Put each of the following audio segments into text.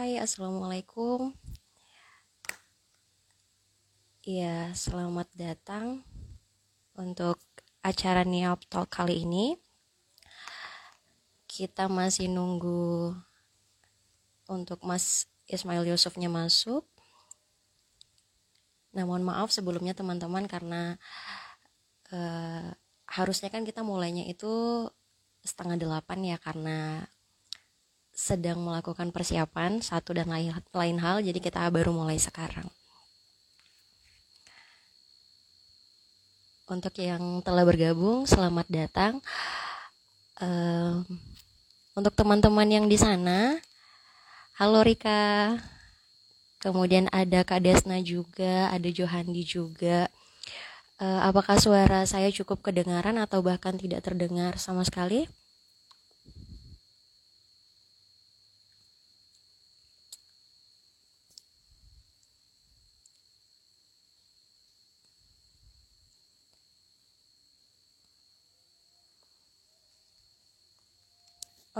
Hai, Assalamualaikum. Ya, selamat datang untuk acara Niop Talk kali ini. Kita masih nunggu untuk Mas Ismail Yusufnya masuk. Mohon maaf sebelumnya teman-teman karena uh, harusnya kan kita mulainya itu setengah delapan ya karena sedang melakukan persiapan satu dan lain, lain hal jadi kita baru mulai sekarang. Untuk yang telah bergabung selamat datang. Uh, untuk teman-teman yang di sana halo Rika. Kemudian ada Kak Desna juga ada Johandi juga. Uh, apakah suara saya cukup kedengaran atau bahkan tidak terdengar sama sekali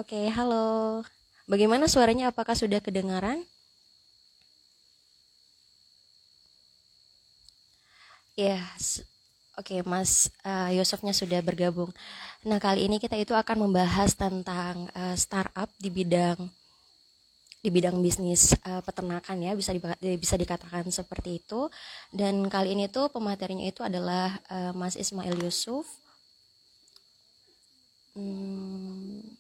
Oke, halo. Bagaimana suaranya? Apakah sudah kedengaran? Ya, yes. oke, Mas uh, Yosefnya sudah bergabung. Nah, kali ini kita itu akan membahas tentang uh, startup di bidang di bidang bisnis uh, peternakan ya bisa di, bisa dikatakan seperti itu dan kali ini tuh pematerinya itu adalah uh, Mas Ismail Yusuf hmm,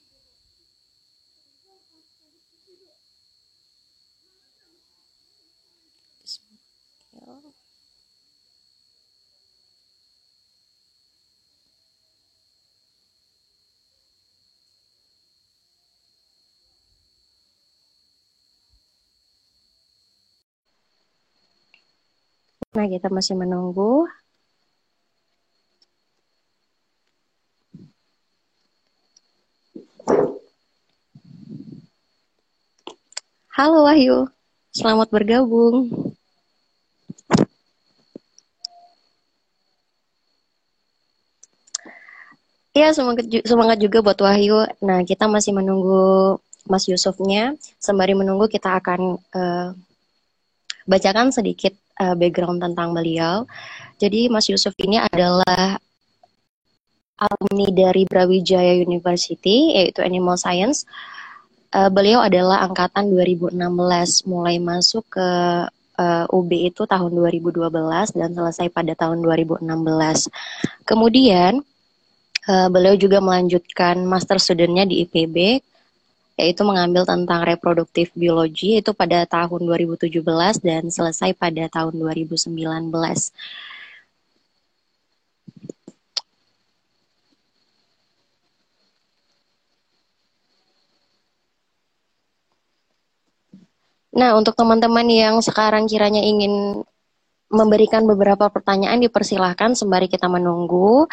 Nah, kita masih menunggu. Halo Wahyu, selamat bergabung. Iya, semangat, semangat juga buat Wahyu. Nah, kita masih menunggu Mas Yusufnya. Sembari menunggu, kita akan uh, bacakan sedikit uh, background tentang beliau. Jadi Mas Yusuf ini adalah alumni dari Brawijaya University yaitu Animal Science. Uh, beliau adalah angkatan 2016 mulai masuk ke uh, eh, UB itu tahun 2012 dan selesai pada tahun 2016. Kemudian uh, beliau juga melanjutkan master studentnya di IPB yaitu mengambil tentang reproduktif biologi itu pada tahun 2017 dan selesai pada tahun 2019. Nah, untuk teman-teman yang sekarang kiranya ingin memberikan beberapa pertanyaan dipersilahkan sembari kita menunggu.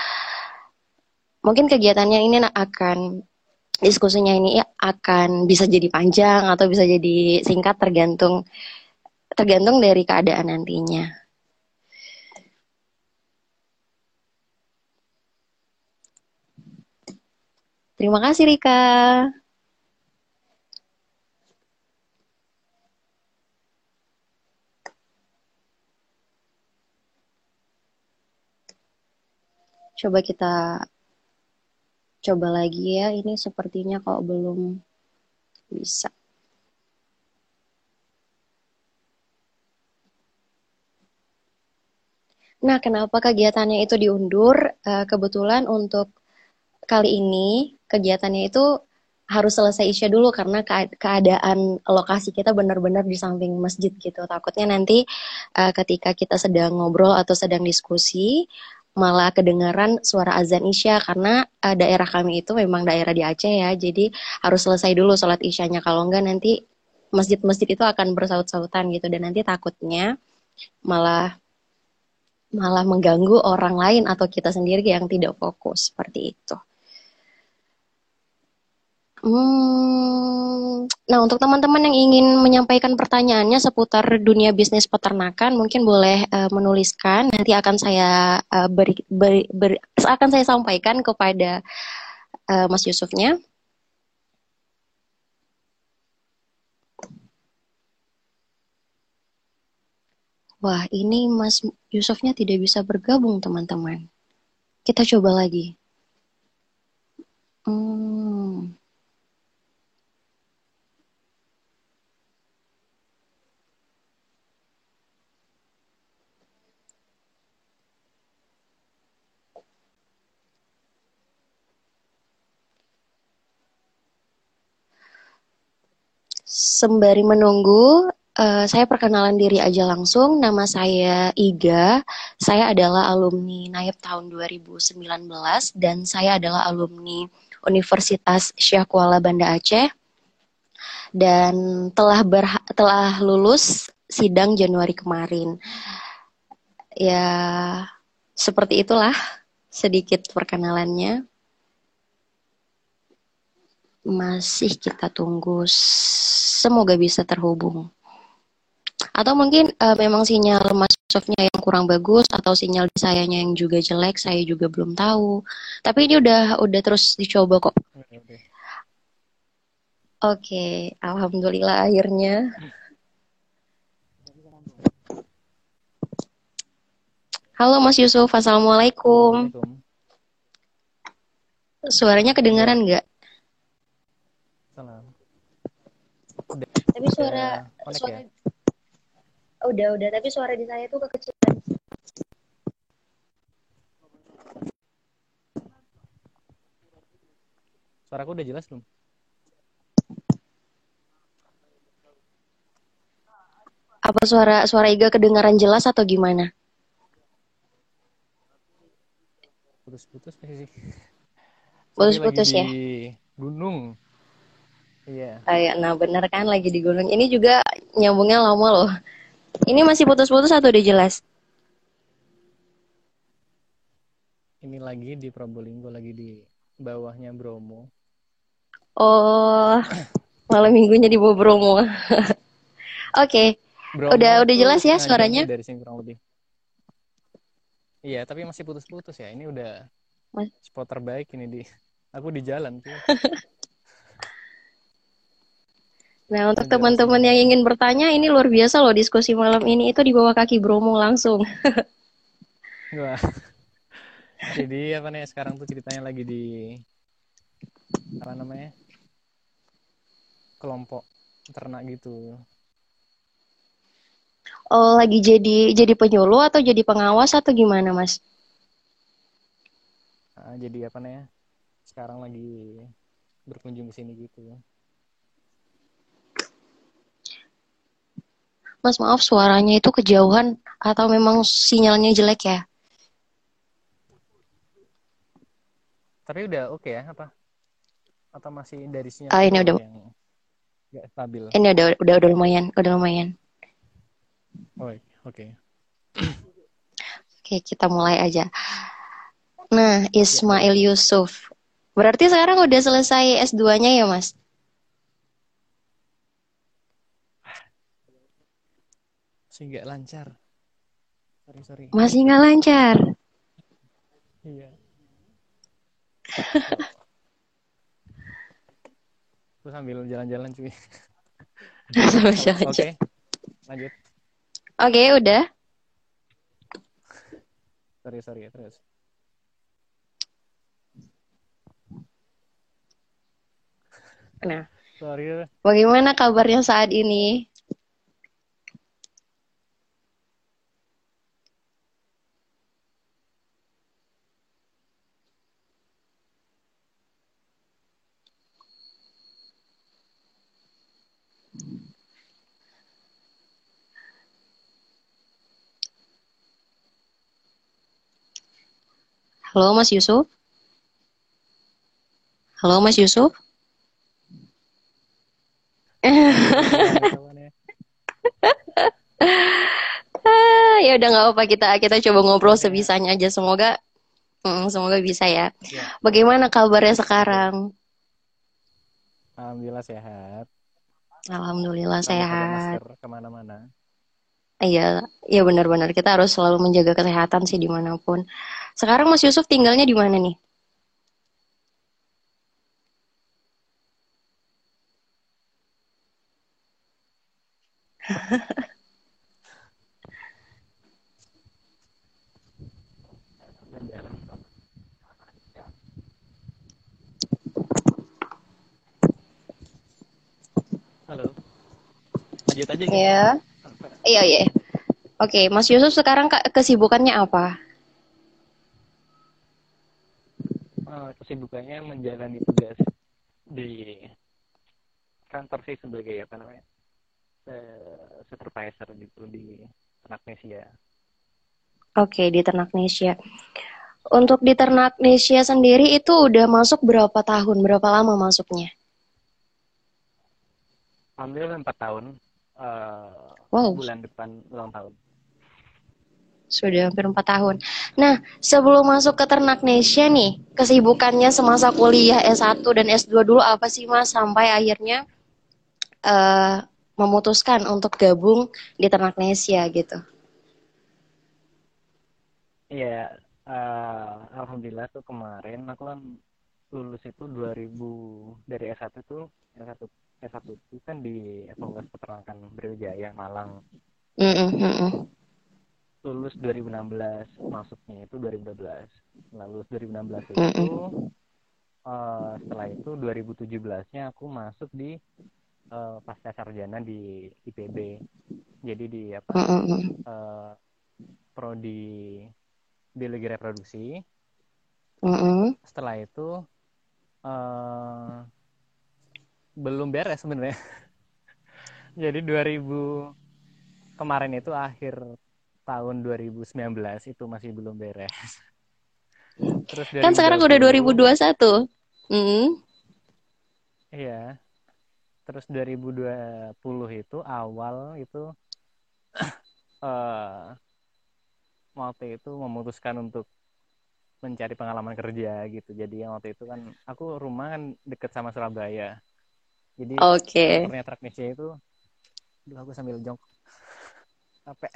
Mungkin kegiatannya ini akan diskusinya ini akan bisa jadi panjang atau bisa jadi singkat tergantung tergantung dari keadaan nantinya. Terima kasih Rika. Coba kita coba lagi ya ini sepertinya kok belum bisa Nah, kenapa kegiatannya itu diundur? Uh, kebetulan untuk kali ini kegiatannya itu harus selesai isya dulu karena keadaan lokasi kita benar-benar di samping masjid gitu. Takutnya nanti uh, ketika kita sedang ngobrol atau sedang diskusi, malah kedengaran suara azan isya karena uh, daerah kami itu memang daerah di Aceh ya jadi harus selesai dulu sholat isyanya kalau enggak nanti masjid-masjid itu akan bersaut-sautan gitu dan nanti takutnya malah malah mengganggu orang lain atau kita sendiri yang tidak fokus seperti itu. Hmm, nah untuk teman-teman yang ingin menyampaikan pertanyaannya seputar dunia bisnis peternakan, mungkin boleh uh, menuliskan. Nanti akan saya uh, beri, beri, beri, akan saya sampaikan kepada uh, Mas Yusufnya. Wah, ini Mas Yusufnya tidak bisa bergabung, teman-teman. Kita coba lagi. Hmm. Sembari menunggu, uh, saya perkenalan diri aja langsung. Nama saya Iga. Saya adalah alumni NAIP tahun 2019 dan saya adalah alumni Universitas Syekh Kuala Banda Aceh dan telah berha telah lulus sidang Januari kemarin. Ya, seperti itulah sedikit perkenalannya masih kita tunggu. Semoga bisa terhubung. Atau mungkin uh, memang sinyal masuknya yang kurang bagus atau sinyal sayanya yang juga jelek, saya juga belum tahu. Tapi ini udah udah terus dicoba kok. Oke, okay, alhamdulillah akhirnya. Halo Mas Yusuf, assalamualaikum. Suaranya kedengaran nggak? Tapi suara suara ya? udah udah. Tapi suara di saya tuh kekecilan. Suaraku udah jelas belum? Apa suara suara Iga kedengaran jelas atau gimana? Putus-putus sih. Putus-putus ya? gunung Iya. Kayak nah bener kan lagi di gunung. Ini juga nyambungnya lama loh. Ini masih putus-putus atau udah jelas? Ini lagi di Probolinggo, lagi di bawahnya Bromo. Oh, malam minggunya di bawah Bromo. Oke. okay. udah udah jelas ya suaranya? Dari sini kurang lebih. Iya, tapi masih putus-putus ya. Ini udah Mas... spot terbaik ini di aku di jalan tuh. Nah, untuk teman-teman yang ingin bertanya, ini luar biasa loh diskusi malam ini itu di bawah kaki Bromo langsung. Wah. Jadi apa nih sekarang tuh ceritanya lagi di apa namanya? kelompok ternak gitu. Oh, lagi jadi jadi penyuluh atau jadi pengawas atau gimana, Mas? Nah, jadi apa nih? Sekarang lagi berkunjung ke sini gitu. Mas maaf suaranya itu kejauhan atau memang sinyalnya jelek ya? Tapi udah oke okay ya apa? Atau masih dari sinyal oh, ini udah yang gak stabil? Ini udah udah udah lumayan, udah lumayan. Oh, oke. Okay. oke, kita mulai aja. Nah, Ismail Yusuf. Berarti sekarang udah selesai S2-nya ya, Mas? Masih nggak lancar. Sorry sorry. Masih nggak lancar? Iya. Aku sambil jalan-jalan cuy. Sambil jalan oke. Lanjut. Oke okay, udah. Sorry sorry terus. Nah, sorry. Bagaimana kabarnya saat ini? Halo Mas Yusuf. Halo Mas Yusuf. ya udah nggak apa kita kita coba ngobrol sebisanya aja semoga hmm, semoga bisa ya. ya. Bagaimana kabarnya sekarang? Alhamdulillah sehat. Alhamdulillah sehat. Ke mana-mana. Iya, ya benar-benar kita harus selalu menjaga kesehatan sih di mana pun. Sekarang Mas Yusuf tinggalnya di mana nih? Halo. Lanjut aja. Iya. Yeah. Iya, iya. Oke, Mas Yusuf sekarang kesibukannya apa? Uh, kesibukannya menjalani tugas di kantor sih sebagai apa namanya uh, supervisor gitu di Ternaknesia. Oke, di Ternaknesia. Untuk di Ternaknesia sendiri itu udah masuk berapa tahun? Berapa lama masuknya? Alhamdulillah empat tahun. Uh, wow. Bulan depan ulang tahun. Sudah hampir empat tahun. Nah, sebelum masuk ke Ternaknesia nih, kesibukannya semasa kuliah S1 dan S2 dulu apa sih Mas? Sampai akhirnya uh, memutuskan untuk gabung di Ternaknesia gitu. Iya, uh, alhamdulillah tuh kemarin aku kan lulus itu 2000 dari S1 tuh S1 S1 itu kan di Fakultas Peternakan Brawijaya Malang. Mm -mm. Lulus 2016, masuknya itu 2012. Nah, lulus 2016 itu mm -mm. Uh, setelah itu 2017-nya aku masuk di uh, pasca sarjana di IPB. Jadi di apa? Mm -mm. Uh, prodi biologi reproduksi. Mm -hmm. Setelah itu uh, belum beres sebenarnya. Jadi 2000 kemarin itu akhir tahun 2019 itu masih belum beres. Terus kan sekarang udah 2021. Mm. Iya. Terus 2020 itu awal itu uh, waktu itu memutuskan untuk mencari pengalaman kerja gitu. Jadi yang waktu itu kan aku rumah kan deket sama Surabaya. Jadi Oke. Okay. Traknisnya itu Duh, aku sambil jongk. Capek.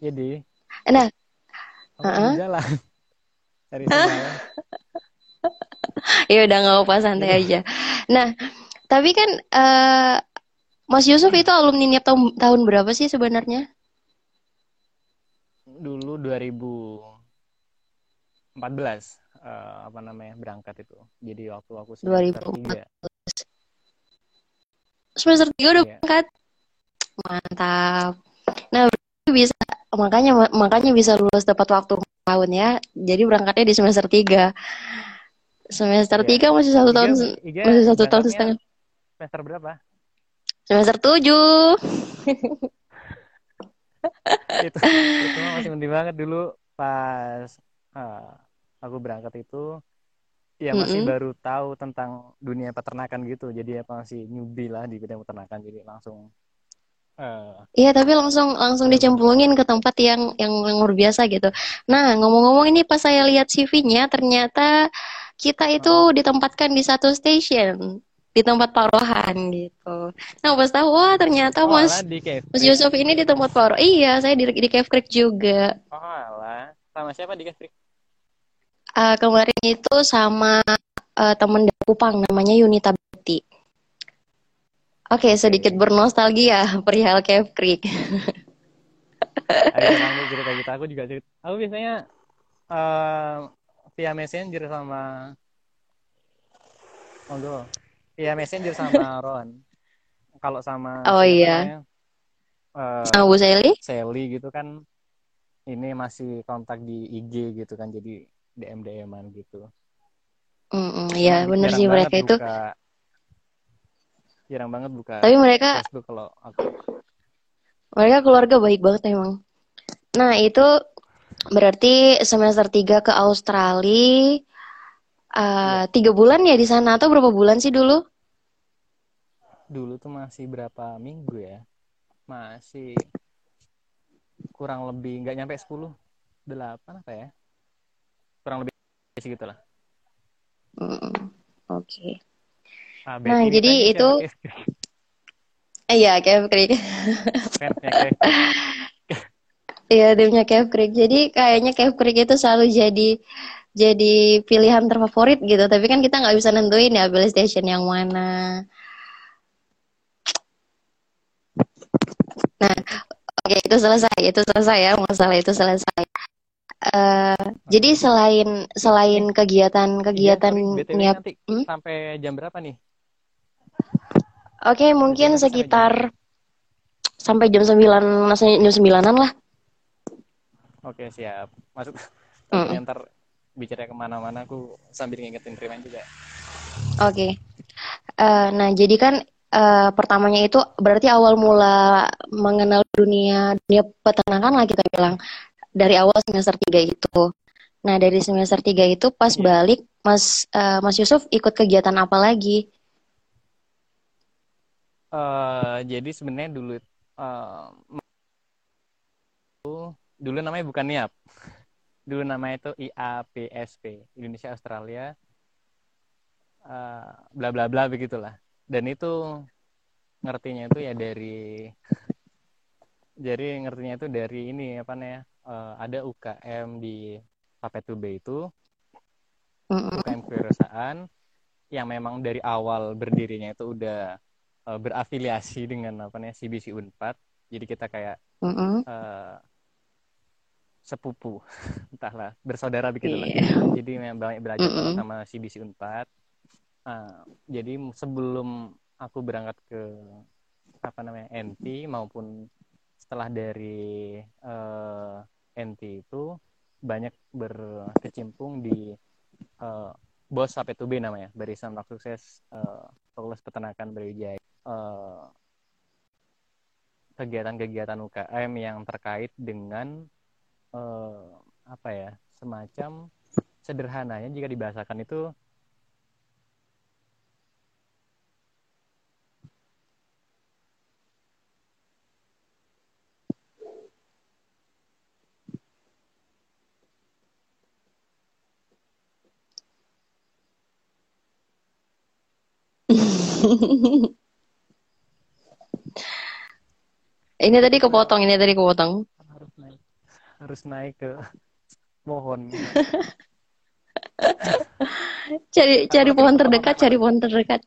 Jadi Nah, aku uh -huh. jalan. Cari ya udah nggak apa santai iya. aja. Nah, tapi kan uh, Mas Yusuf itu alumni tahun tahun berapa sih sebenarnya? dulu 2014 uh, apa namanya berangkat itu. Jadi waktu aku semester 3. Semester 3 udah yeah. berangkat. Mantap. Nah, bisa makanya makanya bisa lulus tepat waktu tahun ya. Jadi berangkatnya di semester 3. Semester yeah. 3 masih satu tahun Iga masih satu tahun setengah. Semester berapa? Semester 7. itu itu masih mending banget dulu pas uh, aku berangkat itu ya masih mm -hmm. baru tahu tentang dunia peternakan gitu jadi apa masih newbie lah di bidang peternakan jadi langsung uh, iya tapi langsung langsung dicemplungin ke tempat yang yang luar biasa gitu nah ngomong-ngomong ini pas saya lihat CV-nya ternyata kita itu uh, ditempatkan di satu stasiun di tempat parohan gitu. Nah pas tahu wah ternyata oh, Mas Mas Yusuf ini di tempat paroh. Iya saya di di Cave Creek juga. Oh alah sama siapa di Cave Creek? Uh, kemarin itu sama uh, temen dari Kupang namanya Yunita Betty. Oke okay, sedikit bernostalgia perihal Cave Creek. Ayo cerita kita aku juga cerita. Aku biasanya uh, via messenger sama Oh, Iya messenger sama Ron. Kalau sama Oh iya. Uh, sama Bu Sally? Sally gitu kan ini masih kontak di IG gitu kan jadi DM DM-an gitu. Mm iya bener sih mereka itu. Buka, jarang banget buka. Tapi mereka Facebook kalau aku. Mereka keluarga baik banget emang. Nah itu berarti semester 3 ke Australia uh, tiga bulan ya di sana atau berapa bulan sih dulu? Dulu tuh masih berapa minggu ya? Masih kurang lebih nggak nyampe sepuluh delapan apa ya? Kurang lebih segitu lah. Mm, Oke. Okay. Nah, nah jadi itu Iya, Cave Creek. Iya, timnya Cave Creek. Jadi kayaknya Cave Creek itu selalu jadi jadi pilihan terfavorit gitu tapi kan kita nggak bisa nentuin ya pilih station yang mana nah oke okay, itu selesai itu selesai ya masalah itu selesai uh, jadi selain selain kegiatan-kegiatan ya, niat hmm? sampai jam berapa nih? Oke okay, mungkin sekitar sampai jam sembilan jam sembilanan lah. Oke siap. Masuk. Mm. ntar bicara ke mana-mana aku sambil ngingetin Riman juga. Oke. Okay. uh, nah jadi kan uh, pertamanya itu berarti awal mula mengenal dunia dunia peternakan lah kita bilang dari awal semester 3 itu nah dari semester 3 itu pas yeah. balik Mas uh, Mas Yusuf ikut kegiatan apa lagi Uh, jadi sebenarnya dulu uh, dulu namanya bukan NIAP. Dulu namanya itu IAPSP, Indonesia Australia uh, bla bla bla begitulah. Dan itu ngertinya itu ya dari jadi ngertinya itu dari ini apa nih uh, ada UKM di Papetube itu UKM kewirausahaan yang memang dari awal berdirinya itu udah uh, berafiliasi dengan apa namanya CBC Unpad. Jadi kita kayak mm -hmm. uh, sepupu, entahlah bersaudara begitu yeah. Iya. Jadi memang banyak belajar mm -hmm. sama CBC Unpad. Uh, jadi sebelum aku berangkat ke apa namanya NT maupun setelah dari uh, NT itu banyak berkecimpung di uh, BOS sampai 2 b namanya, Barisan Sukses uh, Fakultas Peternakan Brawijaya. Kegiatan kegiatan-kegiatan UKM yang terkait dengan uh, apa ya semacam sederhananya jika dibahasakan itu Ini tadi kepotong, ini tadi kepotong. Harus naik, harus naik ke pohon. cari cari pohon terdekat, cari pohon terdekat.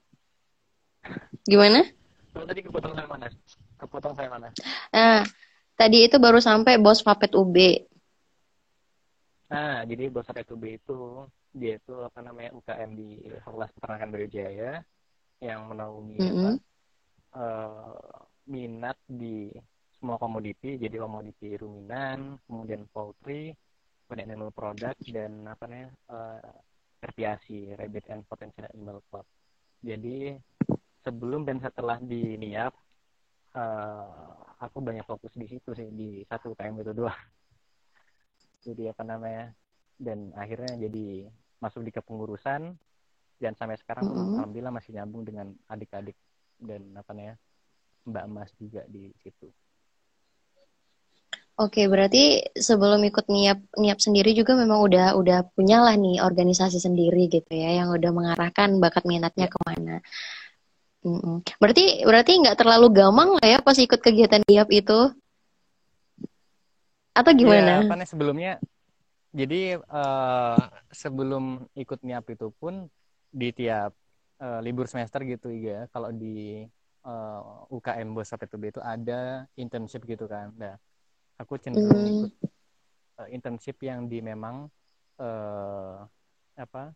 Gimana? Tadi kepotong saya mana? Kepotong saya mana? Nah, tadi itu baru sampai bos Fapet UB. Nah, jadi bos Fapet UB itu dia itu apa namanya UKM di Fakultas Peternakan Brawijaya yang menaungi mm -hmm. apa, uh, minat di semua komoditi. Jadi komoditi ruminan kemudian poultry kemudian animal product dan apa namanya uh, rabbit and potential animal club jadi sebelum dan setelah di niap uh, aku banyak fokus di situ sih di satu UKM itu dua jadi apa namanya dan akhirnya jadi masuk di kepengurusan dan sampai sekarang mm -hmm. alhamdulillah masih nyambung dengan adik-adik dan apa namanya Mbak Emas juga di situ. Oke, berarti sebelum ikut niap niap sendiri juga memang udah udah punya lah nih organisasi sendiri gitu ya, yang udah mengarahkan bakat minatnya ke mana. Mm-mm. Berarti berarti nggak terlalu gampang lah ya pas ikut kegiatan niap itu, atau iya, gimana? Ya, apa nih sebelumnya? Jadi uh, sebelum ikut niap itu pun di tiap uh, libur semester gitu ya, kalau di uh, eh, UKM Bos B itu ada internship gitu kan. Nah, aku cenderung hmm. ikut uh, internship yang di memang uh, apa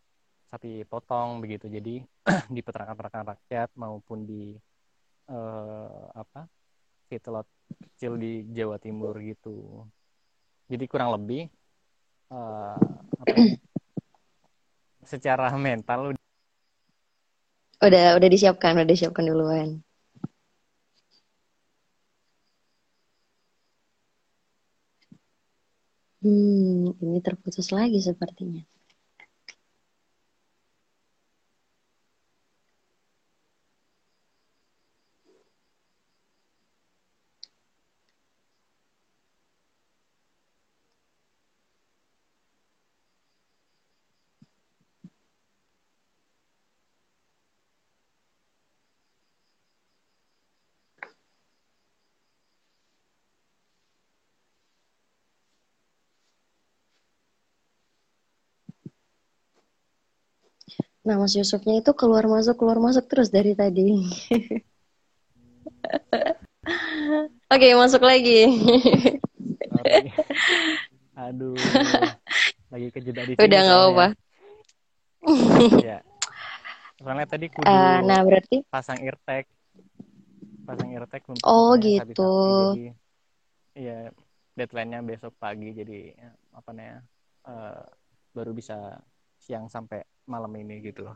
sapi potong begitu. Jadi di peternakan-peternakan rakyat maupun di uh, apa feedlot kecil di Jawa Timur gitu. Jadi kurang lebih uh, apa, ya, secara mental udah udah disiapkan udah disiapkan duluan Hmm, ini terputus lagi sepertinya. Nah, Mas Yusufnya itu keluar masuk keluar masuk terus dari tadi. Oke, okay, masuk lagi. Aduh. Lagi kejeda di sini. Udah nggak apa-apa. ya. Soalnya tadi kudu uh, nah, berarti pasang eartag. pasang eartag untuk oh ya, gitu jadi iya deadline-nya besok pagi jadi apa namanya uh, baru bisa siang sampai malam ini gitu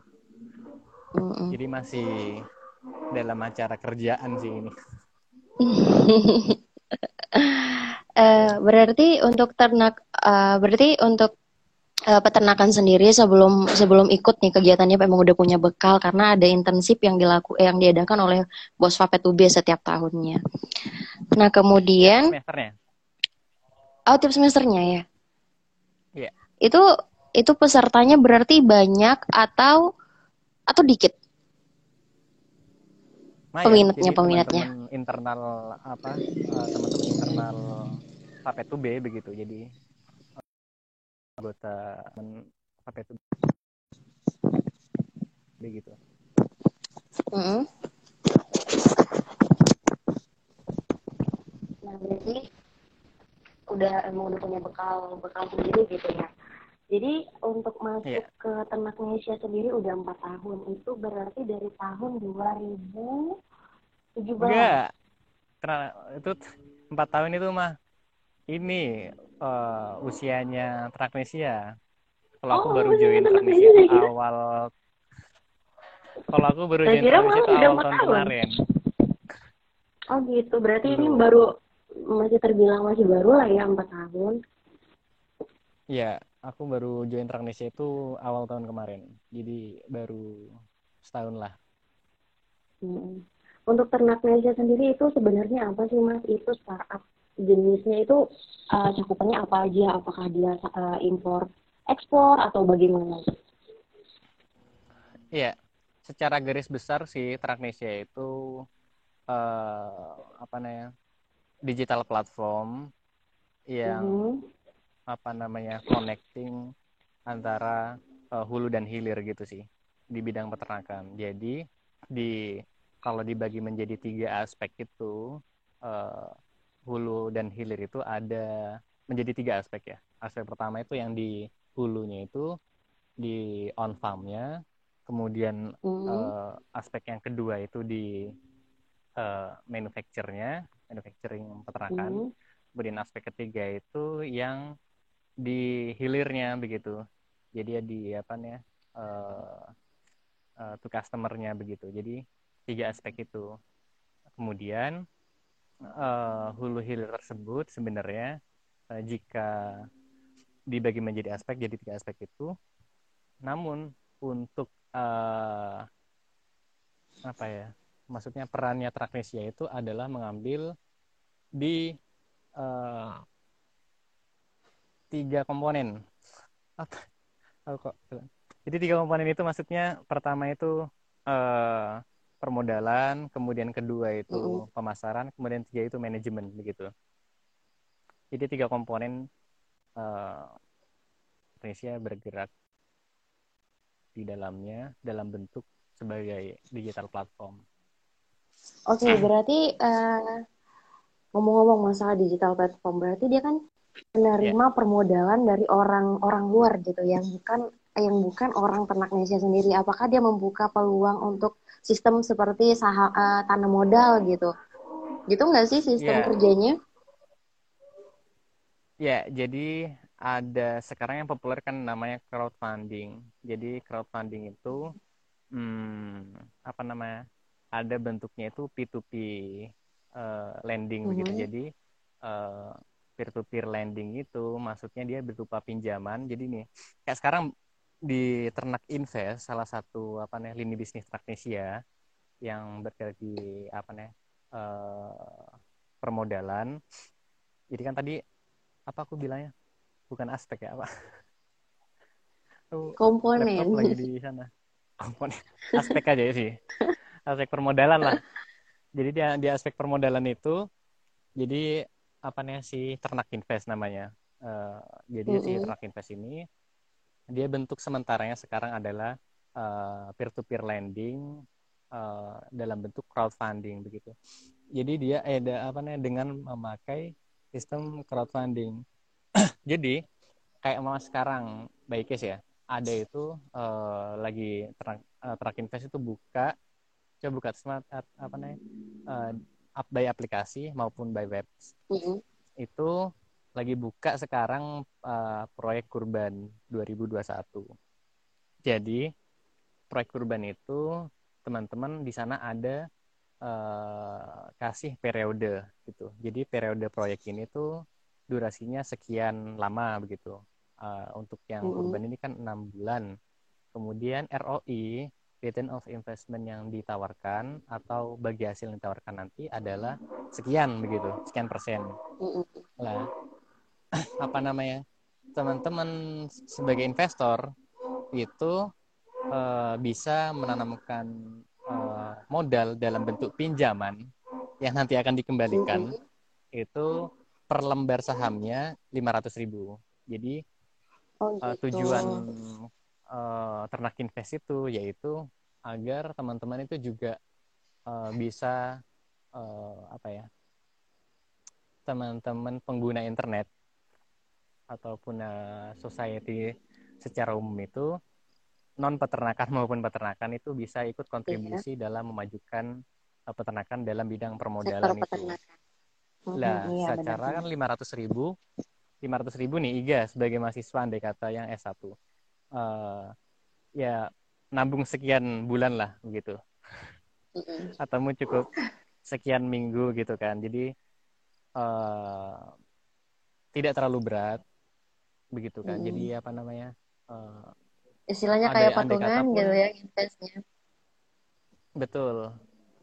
Mm-mm. jadi masih dalam acara kerjaan sih ini Eh, berarti untuk ternak eh, berarti untuk eh, peternakan sendiri sebelum sebelum ikut nih kegiatannya memang udah punya bekal karena ada intensif yang dilaku eh, yang diadakan oleh Bos Vapet UB setiap tahunnya. Nah, kemudian semesternya oh tiap semesternya ya. Iya. Itu itu pesertanya berarti banyak atau atau dikit? Lumayan. Peminatnya, Jadi peminatnya. teman-teman internal apa eh, teman-teman internal Papet B begitu jadi anggota teman Papet begitu Mm-mm. Nah, berarti udah emang udah punya bekal bekal sendiri gitu ya. Jadi untuk masuk Iya. ke Ternak Indonesia sendiri udah empat tahun. Itu berarti dari tahun 2017. enggak karena itu empat tahun itu mah ini eh, usianya Traknesia kalau aku Oh, baru usianya join Traknesia awal kalau aku baru join Traknesia itu udah awal tahun tahun. kemarin Oh gitu. Berarti ini Belum. baru masih terbilang masih baru lah ya empat tahun. Iya, aku baru join Traknesia itu awal tahun kemarin. Jadi baru setahun lah. Mm. Untuk Ternak Indonesia sendiri itu sebenarnya apa sih Mas? Itu startup jenisnya itu uh, cakupannya apa aja? Apakah dia uh, impor, ekspor atau bagaimana? Iya, secara garis besar sih Traknesia itu eh, apa namanya digital platform yang Mhm. Apa namanya connecting antara eh, hulu dan hilir gitu sih di bidang peternakan. Jadi di kalau dibagi menjadi tiga aspek itu eh, hulu dan hilir itu ada menjadi tiga aspek ya. Aspek pertama itu yang di hulunya itu di on farmnya, kemudian Mhm. eh, aspek yang kedua itu di eh, manufacture-nya, manufacturing peternakan. Mhm. Kemudian aspek ketiga itu yang di hilirnya begitu. Jadi ya di apa nih eh eh, to customer-nya begitu. Jadi tiga aspek itu. Kemudian eh, hulu hilir tersebut sebenarnya eh, jika dibagi menjadi aspek jadi tiga aspek itu. Namun untuk eh, apa ya? Maksudnya perannya Traknesia itu adalah mengambil di eh, tiga komponen. Apa? Aku kok bilang. Jadi tiga komponen itu maksudnya pertama itu eh, permodalan, kemudian kedua itu pemasaran, kemudian tiga itu manajemen begitu. Jadi tiga komponen eh, Indonesia bergerak di dalamnya dalam bentuk sebagai digital platform. Oke, berarti eh, ngomong-ngomong masalah digital platform, berarti dia kan menerima permodalan dari orang-orang luar gitu, yang bukan yang bukan orang ternak Indonesia sendiri. Apakah dia membuka peluang untuk sistem seperti saham eh, tanam modal gitu? Gitu nggak sih sistem Iya. kerjanya? Ya, jadi ada sekarang yang populer kan namanya crowdfunding. Jadi crowdfunding itu hmm, apa namanya? Ada bentuknya itu P2P eh, lending begitu. Mhm. Jadi eh, peer-to-peer lending itu maksudnya dia berupa pinjaman. Jadi nih, kayak sekarang di Ternak Invest salah satu apa nih lini bisnis Traknesia yang bergerak di apa nih eh, permodalan. Jadi kan tadi apa aku bilangnya bukan aspek ya apa Komponen. lagi di sana komponen aspek aja sih aspek permodalan lah jadi dia di aspek permodalan itu jadi apa nih si ternak invest namanya. Eh, jadi si Mm-mm. ternak invest ini dia bentuk sementaranya sekarang adalah peer to peer lending eh, dalam bentuk crowdfunding begitu. Jadi dia eh apa namanya dengan memakai sistem crowdfunding. Jadi kayak mau sekarang baik ya ada itu eh, lagi ternak, eh, ternak invest itu buka coba buka smart apa namanya uh, by aplikasi maupun by web mm -hmm. itu lagi buka sekarang uh, proyek Kurban 2021. Jadi proyek Kurban itu teman-teman di sana ada uh, kasih periode gitu. Jadi periode proyek ini tuh durasinya sekian lama begitu. Uh, untuk yang mm -hmm. Kurban ini kan enam bulan. Kemudian ROI return of investment yang ditawarkan atau bagi hasil yang ditawarkan nanti adalah sekian begitu, sekian persen. Lah, apa namanya teman-teman sebagai investor itu uh, bisa menanamkan uh, modal dalam bentuk pinjaman yang nanti akan dikembalikan itu per lembar sahamnya 500 ribu. Jadi oh, uh, tujuan uh, ternak invest itu yaitu agar teman-teman itu juga uh, bisa uh, apa ya teman-teman pengguna internet ataupun uh, society secara umum itu non peternakan maupun peternakan itu bisa ikut kontribusi iya. dalam memajukan uh, peternakan dalam bidang permodalan Sektor itu. Lah, iya, secara benar. kan lima ratus ribu, lima ratus ribu nih Iga sebagai mahasiswa andai kata yang S 1 uh, ya nabung sekian bulan lah begitu. Atau cukup sekian minggu gitu kan. Jadi uh, tidak terlalu berat begitu kan. Hmm. Jadi apa namanya? Uh, Istilahnya kayak patungan gitu ya investnya. Betul.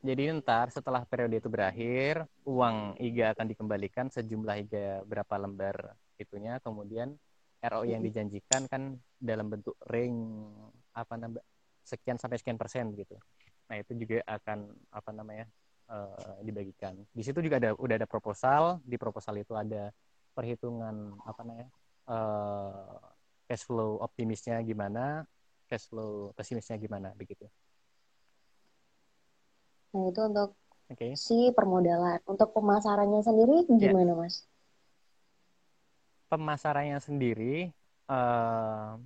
Jadi ntar setelah periode itu berakhir, uang IGA akan dikembalikan sejumlah IGA berapa lembar itunya, kemudian ROI yang dijanjikan kan dalam bentuk ring apa namanya sekian sampai sekian persen gitu. Nah itu juga akan apa namanya uh, dibagikan. Di situ juga ada udah ada proposal, di proposal itu ada perhitungan apa namanya uh, cash flow optimisnya gimana, cash flow pesimisnya gimana begitu. Nah itu untuk okay. si permodalan. Untuk pemasarannya sendiri ya. gimana yeah. mas? Pemasarannya sendiri, uh,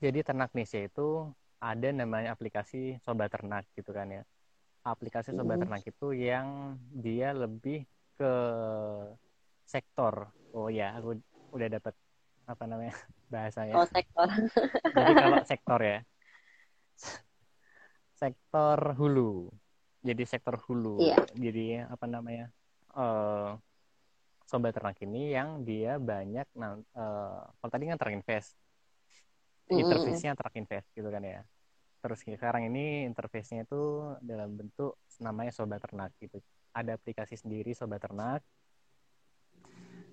jadi ternak Nesya itu ada namanya aplikasi sobat ternak gitu kan ya. Aplikasi sobat mm. ternak itu yang dia lebih ke sektor. Oh ya, aku udah dapat apa namanya bahasanya. Oh sektor. Jadi kalau sektor ya, sektor hulu. Jadi sektor hulu. Iya. Jadi apa namanya? Uh, sobat ternak ini yang dia banyak nah, uh, kalau tadi kan terinvest. Interface-nya terinvest gitu kan ya. Terus sekarang ini interface-nya itu dalam bentuk namanya sobat ternak gitu. Ada aplikasi sendiri sobat ternak.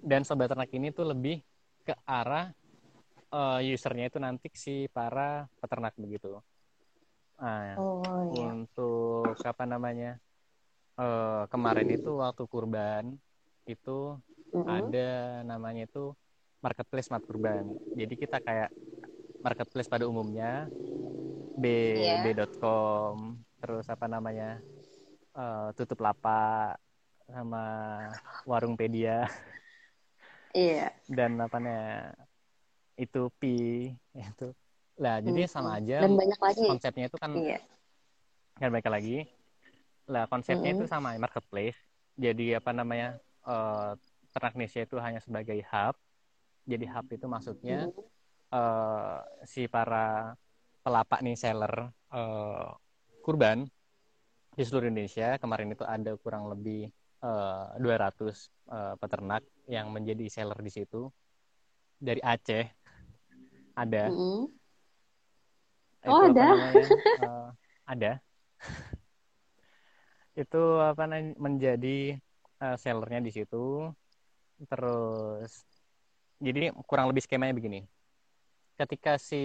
Dan sobat ternak ini tuh lebih ke arah uh, usernya itu nanti si para peternak begitu. Nah, oh, iya. untuk apa namanya uh, kemarin itu waktu kurban itu mm-hmm. ada namanya itu marketplace mat kurban. Jadi kita kayak marketplace pada umumnya b yeah. b.com terus apa namanya uh, tutup lapak sama warung pedia Iya. Dan apa namanya itu pi itu lah jadi hmm. sama aja dan banyak lagi konsepnya itu kan iya. kan banyak lagi lah konsepnya hmm. itu sama marketplace jadi apa namanya uh, ternak Indonesia itu hanya sebagai hub jadi hub itu maksudnya uh, si para pelapak nih seller uh, kurban di seluruh Indonesia kemarin itu ada kurang lebih uh, 200 uh, peternak yang menjadi seller di situ dari Aceh ada. Mm -hmm. Oh ada. uh, ada. itu apa namanya menjadi uh, sellernya di situ. Terus jadi kurang lebih skemanya begini. Ketika si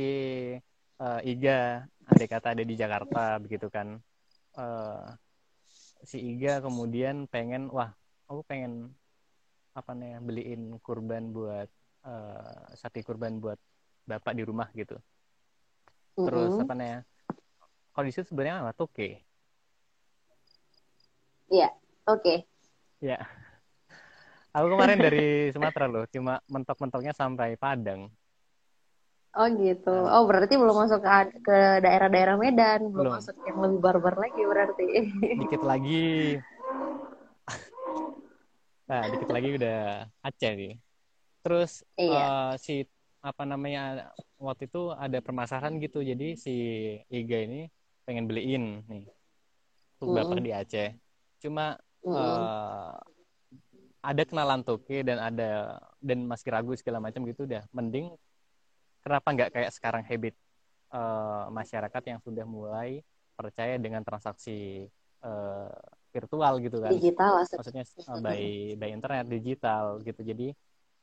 uh, Iga ada kata ada di Jakarta begitu kan. Uh, si Iga kemudian pengen wah aku pengen apa nih beliin kurban buat uh, sapi kurban buat bapak di rumah gitu terus mm -hmm. apa nih kondisi sebenarnya nggak oke okay. iya oke okay. Ya aku kemarin dari Sumatera loh cuma mentok-mentoknya sampai Padang Oh gitu. Oh berarti belum masuk ke ke daerah-daerah Medan, belum, Belum. masuk yang lebih barbar lagi berarti. dikit lagi nah dikit lagi udah Aceh nih terus Iya. eh, si apa namanya waktu itu ada permasalahan gitu jadi si Iga ini pengen beliin nih bapak Mm-mm. di Aceh cuma Eh, ada kenalan toke dan ada dan masih ragu segala macam gitu udah mending kenapa nggak kayak sekarang habit eh, masyarakat yang sudah mulai percaya dengan transaksi eh, virtual gitu kan? Digital maksudnya uh, by by internet digital gitu. Jadi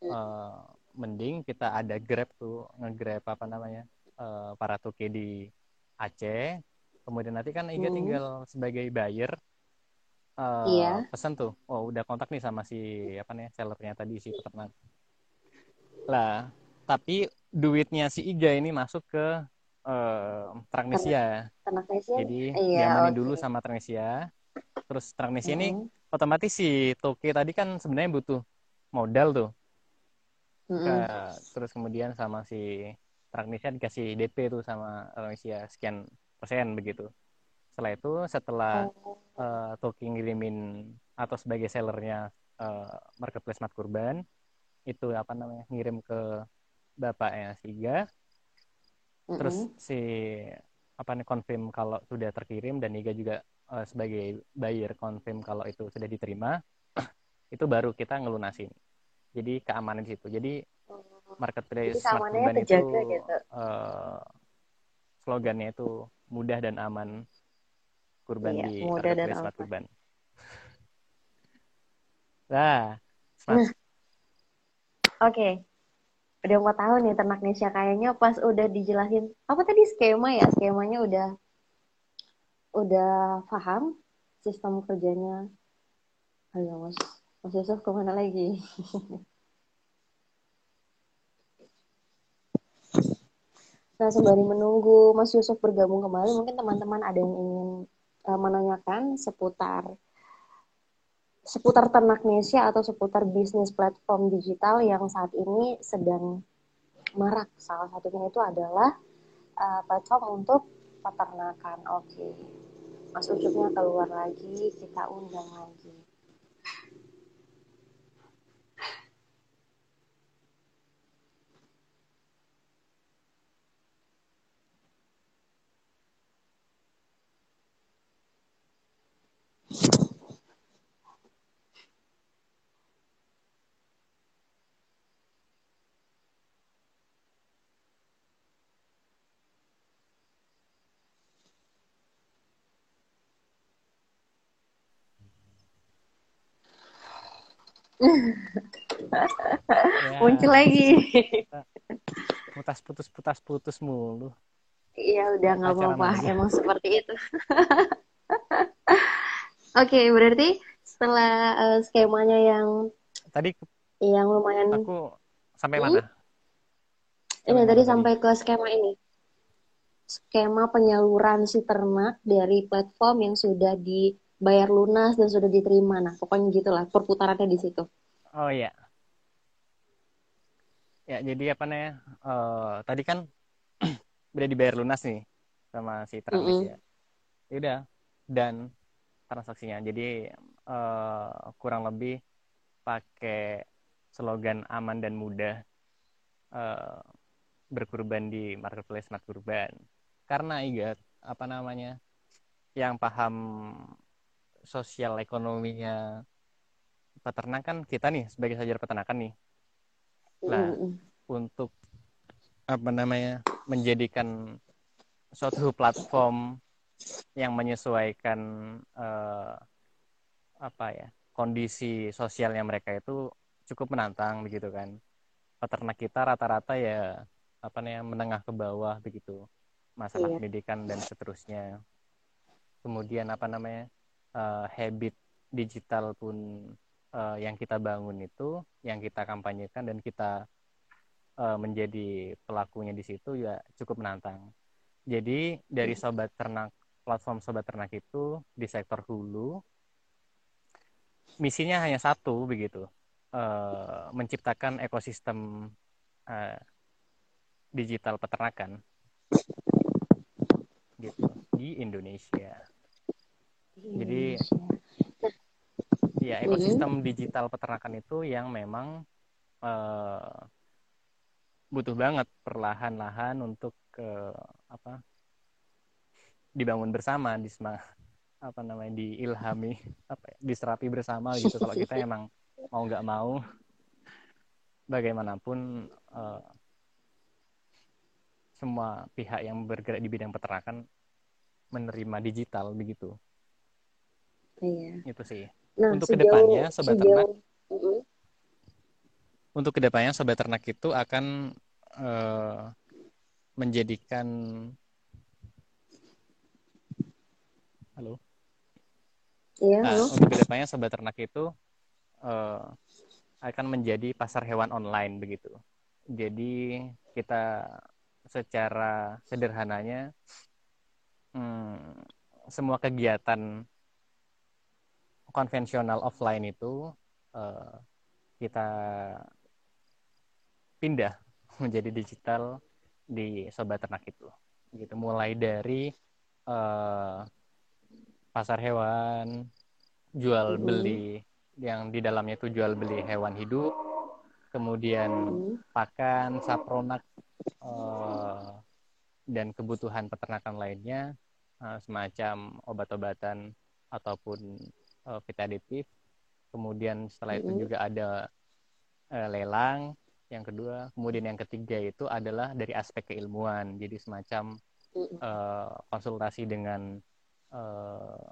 uh, mending kita ada grab tuh ngegrab apa namanya uh, para toke di Aceh. Kemudian nanti kan Iga Hmm. tinggal sebagai buyer uh, Iya. pesan tuh oh udah kontak nih sama si apa nih sellernya tadi si peternak lah tapi duitnya si Iga ini masuk ke uh, Transnesia Ternak Nesia. jadi Iya, diamanin oke. dulu sama Transnesia terus Transnesia ini Mm-mm. otomatis si Toke tadi kan sebenarnya butuh modal tuh Mm-mm. Ke- terus kemudian sama si Transnesia dikasih DP tuh sama Transnesia sekian persen begitu setelah itu setelah Oh. eh, Toke ngirimin atau sebagai sellernya eh, marketplace mat kurban itu apa namanya ngirim ke bapaknya Siga terus Mm-mm. si apa nih confirm kalau sudah terkirim dan Iga juga eh, sebagai buyer confirm kalau itu sudah diterima itu baru kita ngelunasin jadi keamanan di situ jadi marketplace Jadi smart kurban itu gitu. eh, slogannya itu mudah dan aman kurban Iya, di mudah dan kurban nah Nah. Oke. Udah mau tahu nih ternak Nesia kayaknya pas udah dijelasin apa tadi skema ya skemanya udah udah paham sistem kerjanya. Ayo mas Mas Yusuf ke mana lagi? Nah, sembari menunggu Mas Yusuf bergabung kembali, mungkin teman-teman ada yang ingin eh, menanyakan seputar seputar ternak Nesia atau seputar bisnis platform digital yang saat ini sedang marak. Salah satunya itu adalah eh, platform untuk peternakan. Oke, Mas Ucupnya keluar lagi, kita undang lagi. ya, Muncul lagi. putas putus putas putus mulu Iya udah nggak apa-apa, emang seperti itu. Oke, berarti setelah eh, skemanya yang tadi yang lumayan aku sampai Hmm? mana ini Sampai tadi mana sampai ke skema ini. Skema penyaluran si ternak dari platform yang sudah dibayar lunas dan sudah diterima. Nah, pokoknya gitulah perputarannya di situ. Oh iya. Ya, jadi apa namanya? eh, tadi kan udah dibayar lunas nih sama si Mm-mm. Transnesia. Ya udah dan transaksinya. Jadi eh, kurang lebih pakai slogan aman dan mudah eh, berkurban di marketplace smart kurban. Karena ingat apa namanya? Yang paham sosial ekonominya peternakan kita nih sebagai sajar peternakan nih Nah, Mm-mm. untuk apa namanya menjadikan suatu platform yang menyesuaikan eh, apa ya kondisi sosialnya mereka itu cukup menantang begitu kan peternak kita rata-rata ya apa namanya menengah ke bawah begitu masalah Iya. pendidikan dan seterusnya kemudian apa namanya eh, habit digital pun eh, yang kita bangun itu yang kita kampanyekan dan kita eh, menjadi pelakunya di situ ya cukup menantang. Jadi dari sobat ternak platform sobat ternak itu di sektor hulu misinya hanya satu begitu eh, menciptakan ekosistem eh, digital peternakan. Gitu di Indonesia. Jadi ya ekosistem digital peternakan itu yang memang uh, butuh banget perlahan-lahan untuk uh, apa dibangun bersama di apa namanya diilhami apa ya, diserapi bersama gitu. Kalau kita emang mau nggak mau bagaimanapun uh, semua pihak yang bergerak di bidang peternakan menerima digital begitu iya itu sih nah, untuk sejauh, ke depannya sobat sejauh, ternak uh -uh. untuk ke depannya sobat ternak itu akan uh, menjadikan halo Iya, nah, untuk ke depannya sobat ternak itu uh, akan menjadi pasar hewan online begitu. Jadi kita secara sederhananya hmm, semua kegiatan konvensional offline itu uh, kita pindah menjadi digital di sobat ternak itu. Gitu mulai dari uh, pasar hewan, jual beli yang di dalamnya itu jual beli hewan hidup, kemudian pakan, sapronak uh, dan kebutuhan peternakan lainnya uh, semacam obat-obatan ataupun uh, vitamin Kemudian setelah itu juga ada uh, lelang. Yang kedua, kemudian yang ketiga itu adalah dari aspek keilmuan. Jadi semacam uh, konsultasi dengan uh,